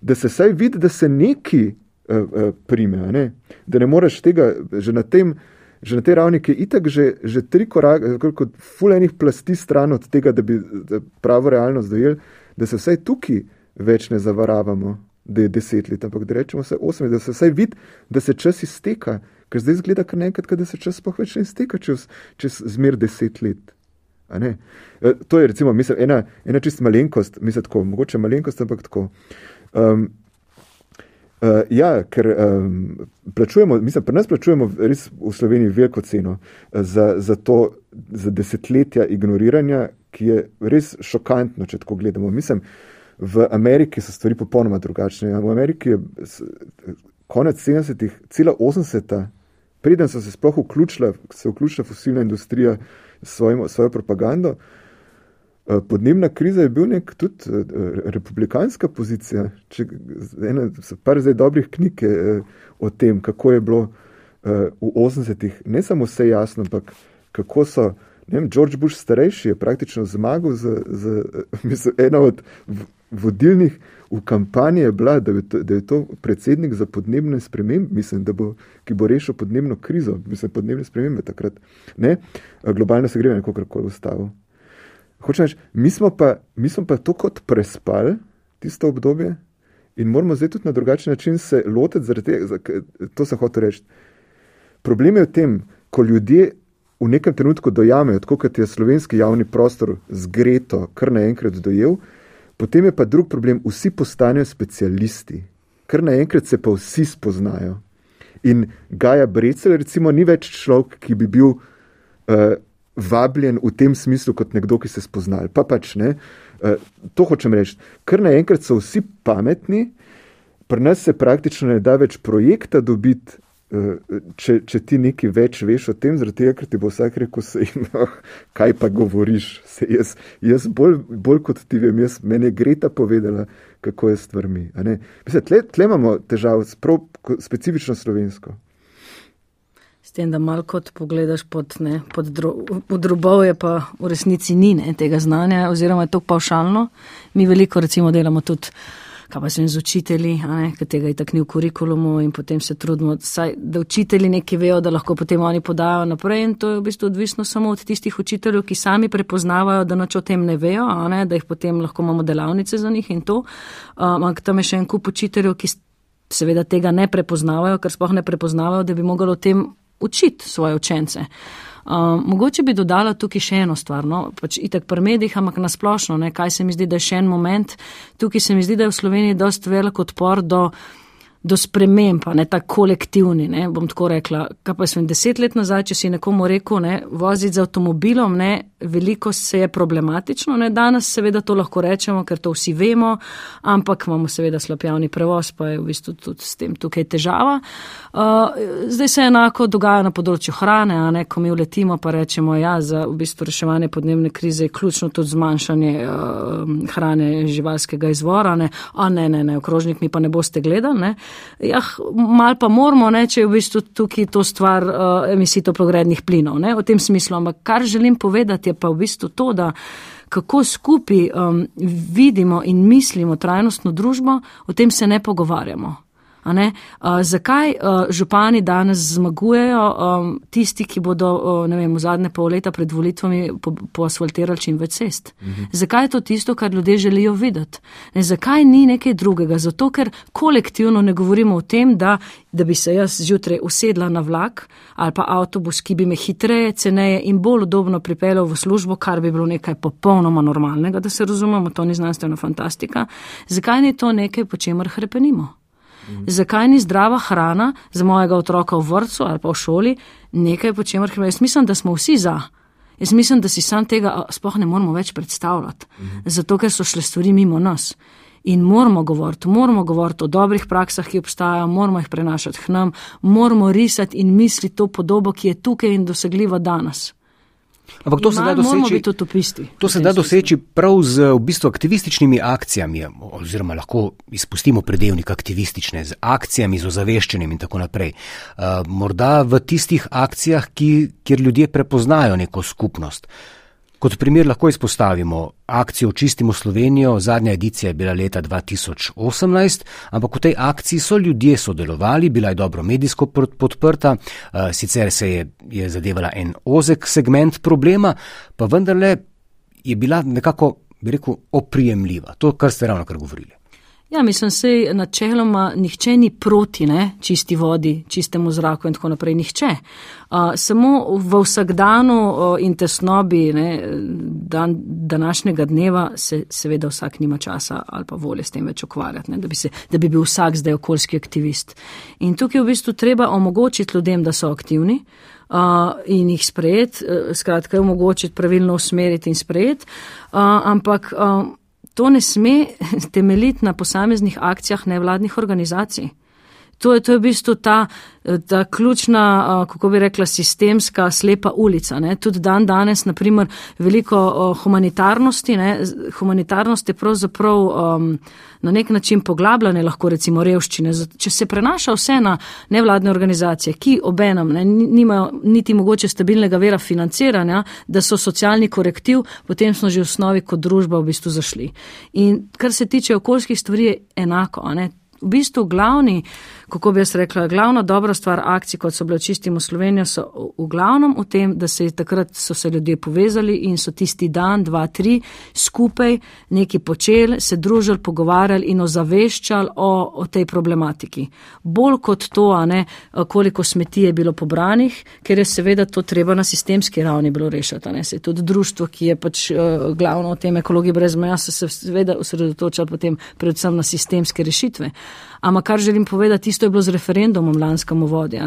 Da se saj vidi, da se neki uh, uh, prime, ne? da ne moreš tega že na, tem, že na tej ravni, ki je itak že, že tri korake, kot fulejnih plasti stran od tega, da bi da pravo realnost dojeli, da se vsaj tukaj več ne zavaravamo, da je deset let, ampak da rečemo vse osem da se vsaj vidi, da se čas izteka, ker zdaj zgleda kar nekaj, da se čas pa več ne izteka čez, čez zmer deset let. E, to je recimo mislim, ena, ena čist malenkost, mislim, tako, mogoče malenkost, ampak tako. Um, uh, ja, ker um, plačujemo, mislim, pri nas plačujemo res v Sloveniji veliko ceno za, za to, za desetletja ignoriranja, ki je res šokantno, če tako gledamo. Mislim, v Ameriki so stvari popolnoma drugačne. V Ameriki je konec 70-ih, cela 80-ta, preden so se sploh vključila, se vključila fosilna industrija s svojo propagando. Eh, podnebna kriza je bil nek tudi eh, republikanska pozicija. Če, ena, par zdaj dobrih knjig eh, o tem, kako je bilo v 80-ih, ne samo vse jasno, ampak kako so. Vem, George Bush starejši je praktično zmagal z, z *laughs* mislim, ena od vodilnih v kampanji je bila, da je, to, da je to predsednik za podnebne spremembe, mislim, bo, ki bo rešil podnebno krizo, mislim, podnebne spremembe takrat. Ne, globalno se gre nekako kar ustavil. Hočeš reči, mi smo pa, mi smo pa to kot prespali, tisto obdobje, in moramo zdaj tudi na drugačen način se lotiti, zaradi tega, to sem hotel reči. Problem je v tem, ko ljudje v nekem trenutku dojamejo, tako kot je slovenski javni prostor zgreto, kar naenkrat dojel, potem je pa drug problem, vsi postanejo specialisti, kar naenkrat se pa vsi spoznajo. In Gaja Brecel, recimo, ni več človek, ki bi bil. Uh, vabljen v tem smislu kot nekdo, ki se spoznal. Pa pač ne. Uh, to hočem reči. Ker naenkrat so vsi pametni, pri nas se praktično ne da več projekta dobiti, uh, če, če ti nekaj več veš o tem, zaradi tega, ker ti bo vsak rekel, se jim, oh, kaj pa govoriš. Se jaz jaz bolj, bolj kot ti vem, jaz meni je Greta povedala, kako je stvarmi. Mislim, tle, tle imamo težavo, specifično slovensko tem, da malo kot pogledaš pod, ne, pod dro, drobove, pa v resnici ni ne, tega znanja, oziroma je to pavšalno. Mi veliko recimo delamo tudi, kaj pa sem z učitelji, ker tega je tako ni v kurikulumu in potem se trudimo, saj, da učitelji nekaj vejo, da lahko potem oni podajo naprej in to je v bistvu odvisno samo od tistih učiteljev, ki sami prepoznavajo, da noč o tem ne vejo, ne, da jih potem lahko imamo delavnice za njih in to. Ampak tam je še en kup učiteljev, ki seveda tega ne prepoznavajo, ker spoh ne prepoznavajo, da bi mogli o tem učiti svoje učence. Uh, mogoče bi dodala tukaj še eno stvar, no, pač itek pri medijih, ampak nasplošno, ne, kaj se mi zdi, da je še en moment, tukaj se mi zdi, da je v Sloveniji dost velik odpor do do sprememb, ne tako kolektivni. Ne, bom tako rekla, kaj pa sem deset let nazaj, če si nekomu rekel, ne, voziti z avtomobilom, ne, veliko se je problematično. Ne, danes seveda to lahko rečemo, ker to vsi vemo, ampak imamo seveda slab javni prevoz, pa je v bistvu tudi s tem tukaj težava. Uh, zdaj se enako dogaja na področju hrane, a ne, ko mi uletimo, pa rečemo, ja, za v bistvu reševanje podnebne krize je ključno tudi zmanjšanje uh, hrane živalskega izvora, ne, a ne, ne, ne, okrožnik mi pa ne boste gledali, ne. Ja, mal pa moramo, ne, če je v bistvu tukaj to stvar uh, emisij toplogrednih plinov, ne, v tem smislu. Ampak kar želim povedati je pa v bistvu to, da kako skupaj um, vidimo in mislimo trajnostno družbo, o tem se ne pogovarjamo. Uh, zakaj uh, župani danes zmagujejo, um, tisti, ki bodo uh, vem, v zadnje pol leta pred volitvami poasfaltirali po čim več cest? Uh mhm. -huh. Zakaj je to tisto, kar ljudje želijo videti? Ne, zakaj ni nekaj drugega? Zato, ker kolektivno ne govorimo o tem, da, da bi se jaz zjutraj usedla na vlak ali pa avtobus, ki bi me hitreje, ceneje in bolj udobno pripeljal v službo, kar bi bilo nekaj popolnoma normalnega, da se razumemo, to ni znanstvena fantastika. Zakaj ni to nekaj, po čemer hrepenimo? Mhm. Zakaj ni zdrava hrana za mojega otroka v vrtu ali pa v šoli nekaj, po čemer jaz mislim, da smo vsi za. Jaz mislim, da si sam tega sploh ne moramo več predstavljati, mhm. zato ker so šle stvari mimo nas. In moramo govoriti, moramo govoriti o dobrih praksah, ki obstajajo, moramo jih prenašati k nam, moramo risati in misliti to podobo, ki je tukaj in dosegljiva danes. Ampak to se da doseči, to se da doseči prav z v bistvu aktivističnimi akcijami, oziroma lahko izpustimo predelnik aktivistične, z akcijami, z ozaveščenjem in tako naprej. Uh, morda v tistih akcijah, ki, kjer ljudje prepoznajo neko skupnost. Uh, Kot primer lahko izpostavimo akcijo Čistimo Slovenijo, zadnja edicija je bila leta 2018, ampak v tej akciji so ljudje sodelovali, bila je dobro medijsko podprta, eh, sicer se je, je zadevala en ozek segment problema, pa vendarle je bila nekako, bi rekel, oprijemljiva. To, kar ste ravno kar govorili. Ja, mislim, se načeloma nihče ni proti ne, čisti vodi, čistemu zraku in tako naprej. Nihče. Uh, samo v vsakdanu uh, in tesnobi ne, dan, današnjega dneva se seveda vsak nima časa ali pa volje s tem več ukvarjati, ne, da, bi se, da bi bil vsak zdaj okoljski aktivist. In tukaj v bistvu treba omogočiti ljudem, da so aktivni. Uh, in jih sprejeti, uh, skratka, omogočiti pravilno usmeriti in sprejeti, uh, ampak uh, to ne sme temeljiti na posameznih akcijah nevladnih organizacij. To je, to je v bistvu ta, ta ključna, kako bi rekla, sistemska slepa ulica. Ne. Tudi dan danes, naprimer, veliko humanitarnosti, ne. humanitarnost je pravzaprav um, na nek način poglabljanje lahko recimo revščine. Če se prenaša vse na nevladne organizacije, ki obenem ne, nimajo niti mogoče stabilnega vera financiranja, da so socialni korektiv, potem smo že v osnovi kot družba v bistvu zašli. In kar se tiče okoljskih stvari, je enako. V bistvu glavni kako bi jaz rekla, glavna dobra stvar akcij, kot so bile čistimo Slovenijo, so v glavnem v tem, da se je takrat so se ljudje povezali in so tisti dan, dva, tri skupaj neki počeli, se družili, pogovarjali in ozaveščali o, o tej problematiki. Bolj kot to, ne, koliko smeti je bilo pobranih, ker je seveda to treba na sistemski ravni bilo rešiti. Ne, se je tudi društvo, ki je pač uh, glavno o tem ekologiji brez meja, se seveda osredotočali potem predvsem na sistemske rešitve. Ampak kar želim povedati, isto je bilo z referendumom lanskemu vodi.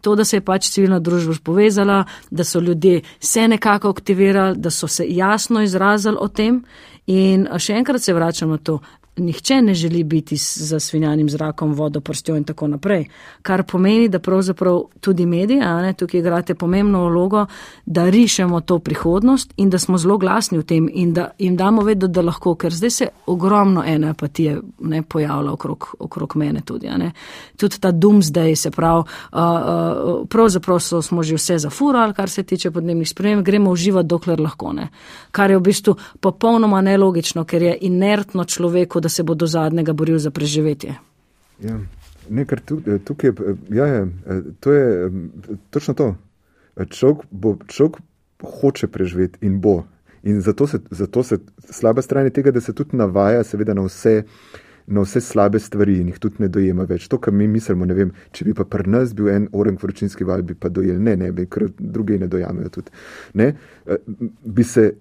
To, da se je pač civilna družba povezala, da so ljudje se nekako aktivirali, da so se jasno izrazili o tem. In še enkrat se vračam na to nihče ne želi biti za svinjanim zrakom, vodo, prstjo in tako naprej. Kar pomeni, da pravzaprav tudi mediji, a ne, tukaj igrate pomembno vlogo, da rišemo to prihodnost in da smo zelo glasni v tem in da jim damo vedeti, da lahko, ker zdaj se ogromno ene apatije ne pojavlja okrog, okrog mene tudi. Tudi ta dum zdaj se prav, uh, uh, pravzaprav so, smo že vse zafurali, kar se tiče podnebnih sprememb, gremo uživati, dokler lahko ne. Kar je v bistvu popolnoma nelogično, ker je inertno človeku, da se bo do zadnjega boril za preživetje. Ja, nekaj eh, tukaj, eh, ja, je, eh, to je točno to. Človek, bo, človek hoče preživeti in bo. In zato se, zato se slaba stran tega, da se tudi navaja, seveda, na vse uh, na vse slabe stvari in jih tudi ne dojema več. To, kar mi mislimo, ne vem, če bi pa pri nas bil en oren vročinski val, bi pa dojel, ne, ne, bi, ker drugi ne dojamejo tudi. Ne? Eh, bi se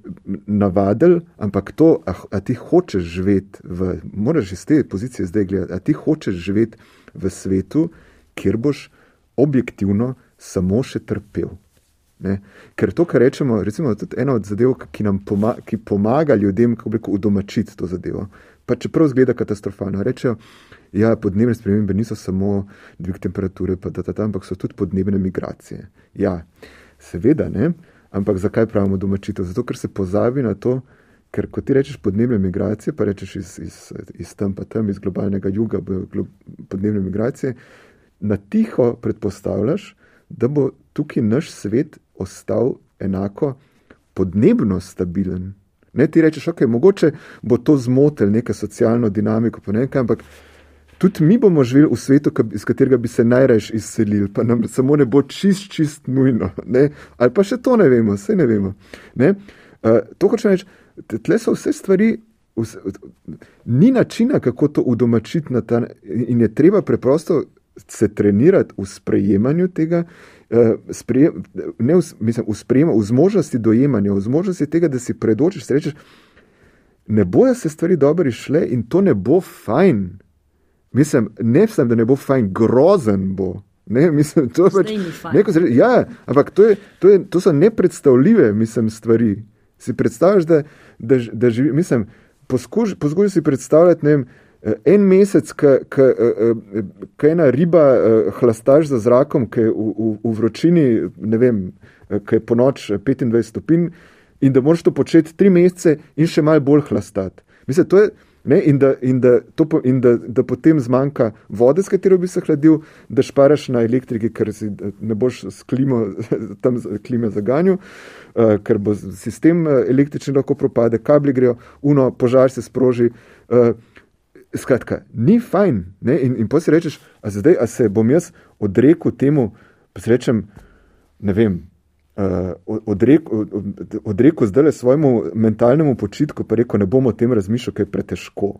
navadil, ampak to, a, a ti hočeš živeti, v, moraš iz te pozicije zdaj gledati, a ti hočeš živeti v svetu, kjer boš objektivno samo še trpel. Ne? Ker to, kar rečemo, recimo, tudi ena od zadev, ki pomaga, ki pomaga ljudem, kako reko, udomačiti to zadevo pa čeprav zgleda katastrofalno. Rečejo, da ja, podnebne spremembe niso samo dvig temperature, pa da ta tam, ampak so tudi podnebne migracije. Ja, seveda ne, ampak zakaj pravimo domačitev? Zato, ker se pozabi na to, ker ko ti rečeš podnebne migracije, pa rečeš iz, iz, iz tam, pa tam, iz globalnega juga, podnebne migracije, na tiho predpostavljaš, da bo tukaj naš svet ostal enako podnebno stabilen. Ne, ti rečeš, ok, mogoče bo to zmotil neko socialno dinamiko, nekaj, ampak tudi mi bomo živeli v svetu, iz katerega bi se najraje izselili, pa nam samo ne bo čist, čist nujno. Ne? Ali pa še to ne vemo, vse ne vemo. Ne? Uh, to hoče reči, tle so vse stvari. Vse, ni načina, kako to udomačiti, in je treba preprosto se trenirati v sprejemanju tega, Eh, sprejem, ne v, mislim, v, sprejem, v zmožnosti dojemanja, v zmožnosti tega, da si predočiš, rečeš, ne bojo se stvari dobro išle in to ne bo fajn. Mislim, ne vsem, da ne bo fajn, grozen bo. Ne, mislim, to pač, neko, ja, ampak to, je, to, je, to so nepredstavljive mislim, stvari. Si predstavljaš, da, da, da živi, mislim, poskuš, poskuš si predstavljati, ne vem, en mesec, ki eh, eh, ena riba hlastaš za zrakom, ki je v, v, v vročini, ne vem, ki je po noč 25 stopinj, in da moraš to početi tri mesece in še malo bolj hlastati. Mislim, to je. Ne, in da, in, da, to, in da, da potem zmanjka vode, s katero bi se hladil, da šparaš na elektriki, ker si ne boš s klimo, *laughs* tam klime zaganju, uh, ker bo sistem električni lahko propade, kabli grejo, uno, požar se sproži. Uh, Skratka, ni fajn. Ne? In, in potem si rečeš, a, zdaj, a se bom jaz odrekel temu, pa si rečem, ne vem, uh, odrekel, odrekel zdaj le svojemu mentalnemu počitku, pa rekel, ne bom o tem razmišljal, ker je pretežko.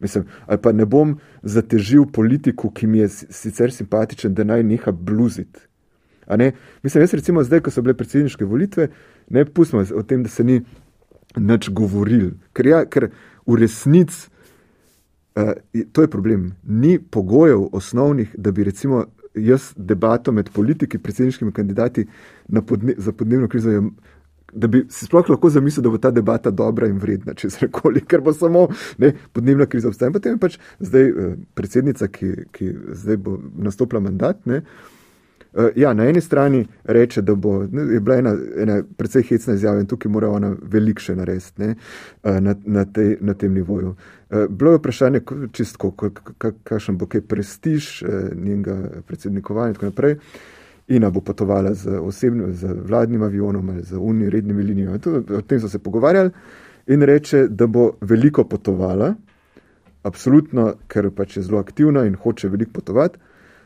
Mislim, ali pa ne bom zatežil politiku, ki mi je sicer simpatičen, da naj neha bluziti. Mislim, jaz recimo zdaj, ko so bile predsedniške volitve, ne pustimo o tem, da se ni nič govoril, ker, ja, ker v resnici to je problem. Ni pogojev osnovnih, da bi recimo jaz debato med politiki, predsedniškimi kandidati podne, za podnebno krizo. Je, Da bi si sploh lahko zamislil, da bo ta debata dobra in vredna, če se rekoli, ker bo samo ne, podnebna kriza obstaja. Potem je pač zdaj eh, predsednica, ki, ki zdaj bo nastopila mandat, ne, Uh, ja, na eni strani reče, da bo, ne, je bila ena, ena precej hecna izjava in tukaj mora ona velik še narediti uh, na, na, te, na tem nivoju. Uh, bilo je vprašanje, čistko, kakšen bo kaj prestiž njenega predsednikovanja in tako naprej. Ina bo potovala z osebnim, z vladnim avionom ali z unijimi rednimi linijami. O tem so se pogovarjali in reče, da bo veliko potovala, absolutno, ker pač je zelo aktivna in hoče veliko potovati,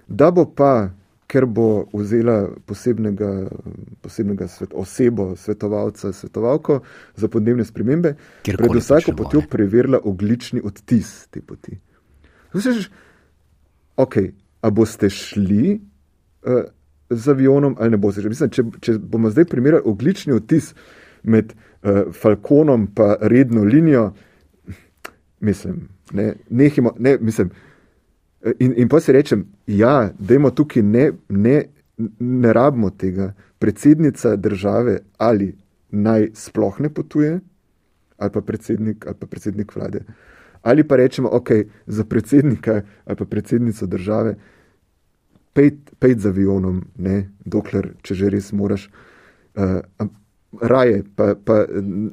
da bo pa ker bo vzela posebnega, posebnega svet, osebo, svetovalca, svetovalko za podnebne spremembe, ki bo pred vsako potjo preverila oglični odtis te poti. Vseš, ok, a boste šli uh, z avionom ali ne boste? Mislim, če, če bomo zdaj primerjali oglični odtis med uh, Falconom in redno linijo, mislim, ne, nehimo, ne, mislim. In, in pa si rečem, ja, da imamo tukaj ne, ne, ne rabimo tega. Predsednica države ali naj sploh ne potuje, ali pa predsednik, ali pa predsednik vlade. Ali pa rečemo, ok, za predsednika ali pa predsednico države, pejt za avionom, ne, dokler, če že res moraš, uh, raje pa, pa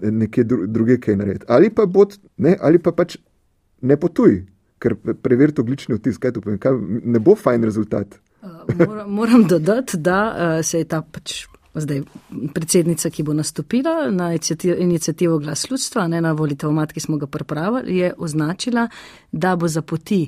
nekje druge kaj narediti. Ali pa, bod, ne, ali pa pač ne potuj ker preverite oglični odtis, kaj to pomeni, kaj ne bo fajn rezultat. Uh, moram dodati, da uh, se je ta pač. Zdaj, predsednica, ki bo nastopila na inicijativo Glas ljudstva, ne na volitev mat, ki smo ga pripravili, je označila, da bo za poti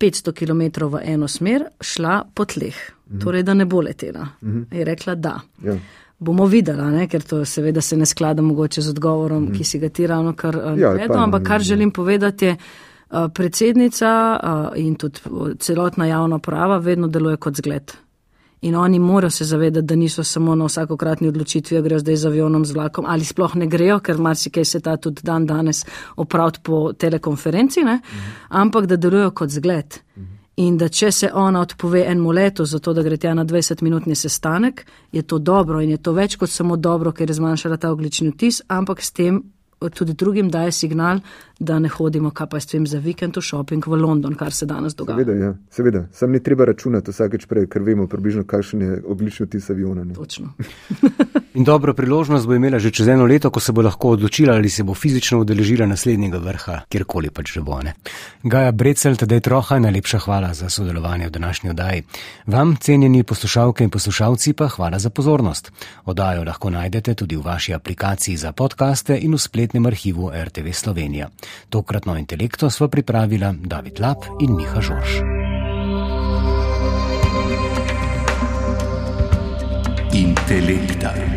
500 km v eno smer šla po tleh. Mhm. Torej, da ne bo letela. Mhm. Je rekla, da. Ja. Bomo videla, ne? ker to seveda se ne sklada mogoče z odgovorom, mhm. ki si ga ti ravno kar ja, navedel, ampak kar želim povedati je, predsednica eh, in tudi celotna javna prava vedno deluje kot zgled. In oni morajo se zavedati, da niso samo na vsakokratni odločitvi, da grejo zdaj z avionom, z vlakom ali sploh ne grejo, ker marsikaj se ta tudi dan danes opraviti po telekonferenci? Mhm. ampak da delujejo kot zgled. Mhm. In da če se ona odpove enemu letu za to, da gre tja na 20-minutni sestanek, je to dobro in je to več kot samo dobro, ker je zmanjšala ta oglični vtis, ampak s tem tudi drugim daje signal, da ne hodimo, kaj pa s tem za vikend v šoping v London, kar se danes dogaja. Seveda, ja. Seveda. Sam ni treba računati vsakeč prej, ker vemo približno, kakšen je oblični tis aviona. Ne. Točno. *laughs* In dobro priložnost bo imela že čez eno leto, ko se bo lahko odločila, ali se bo fizično udeležila naslednjega vrha, kjerkoli pač že bo. Ne. Gaja Brecel, tedaj troha, najlepša hvala za sodelovanje v današnji oddaji. Vam, cenjeni poslušalke in poslušalci, pa hvala za pozornost. Oddajo lahko najdete tudi v vaši aplikaciji za podkaste in v spletnem arhivu RTV Slovenija. Tokratno intelekto sva pripravila David Lap in Miha Žorž. Intelektar.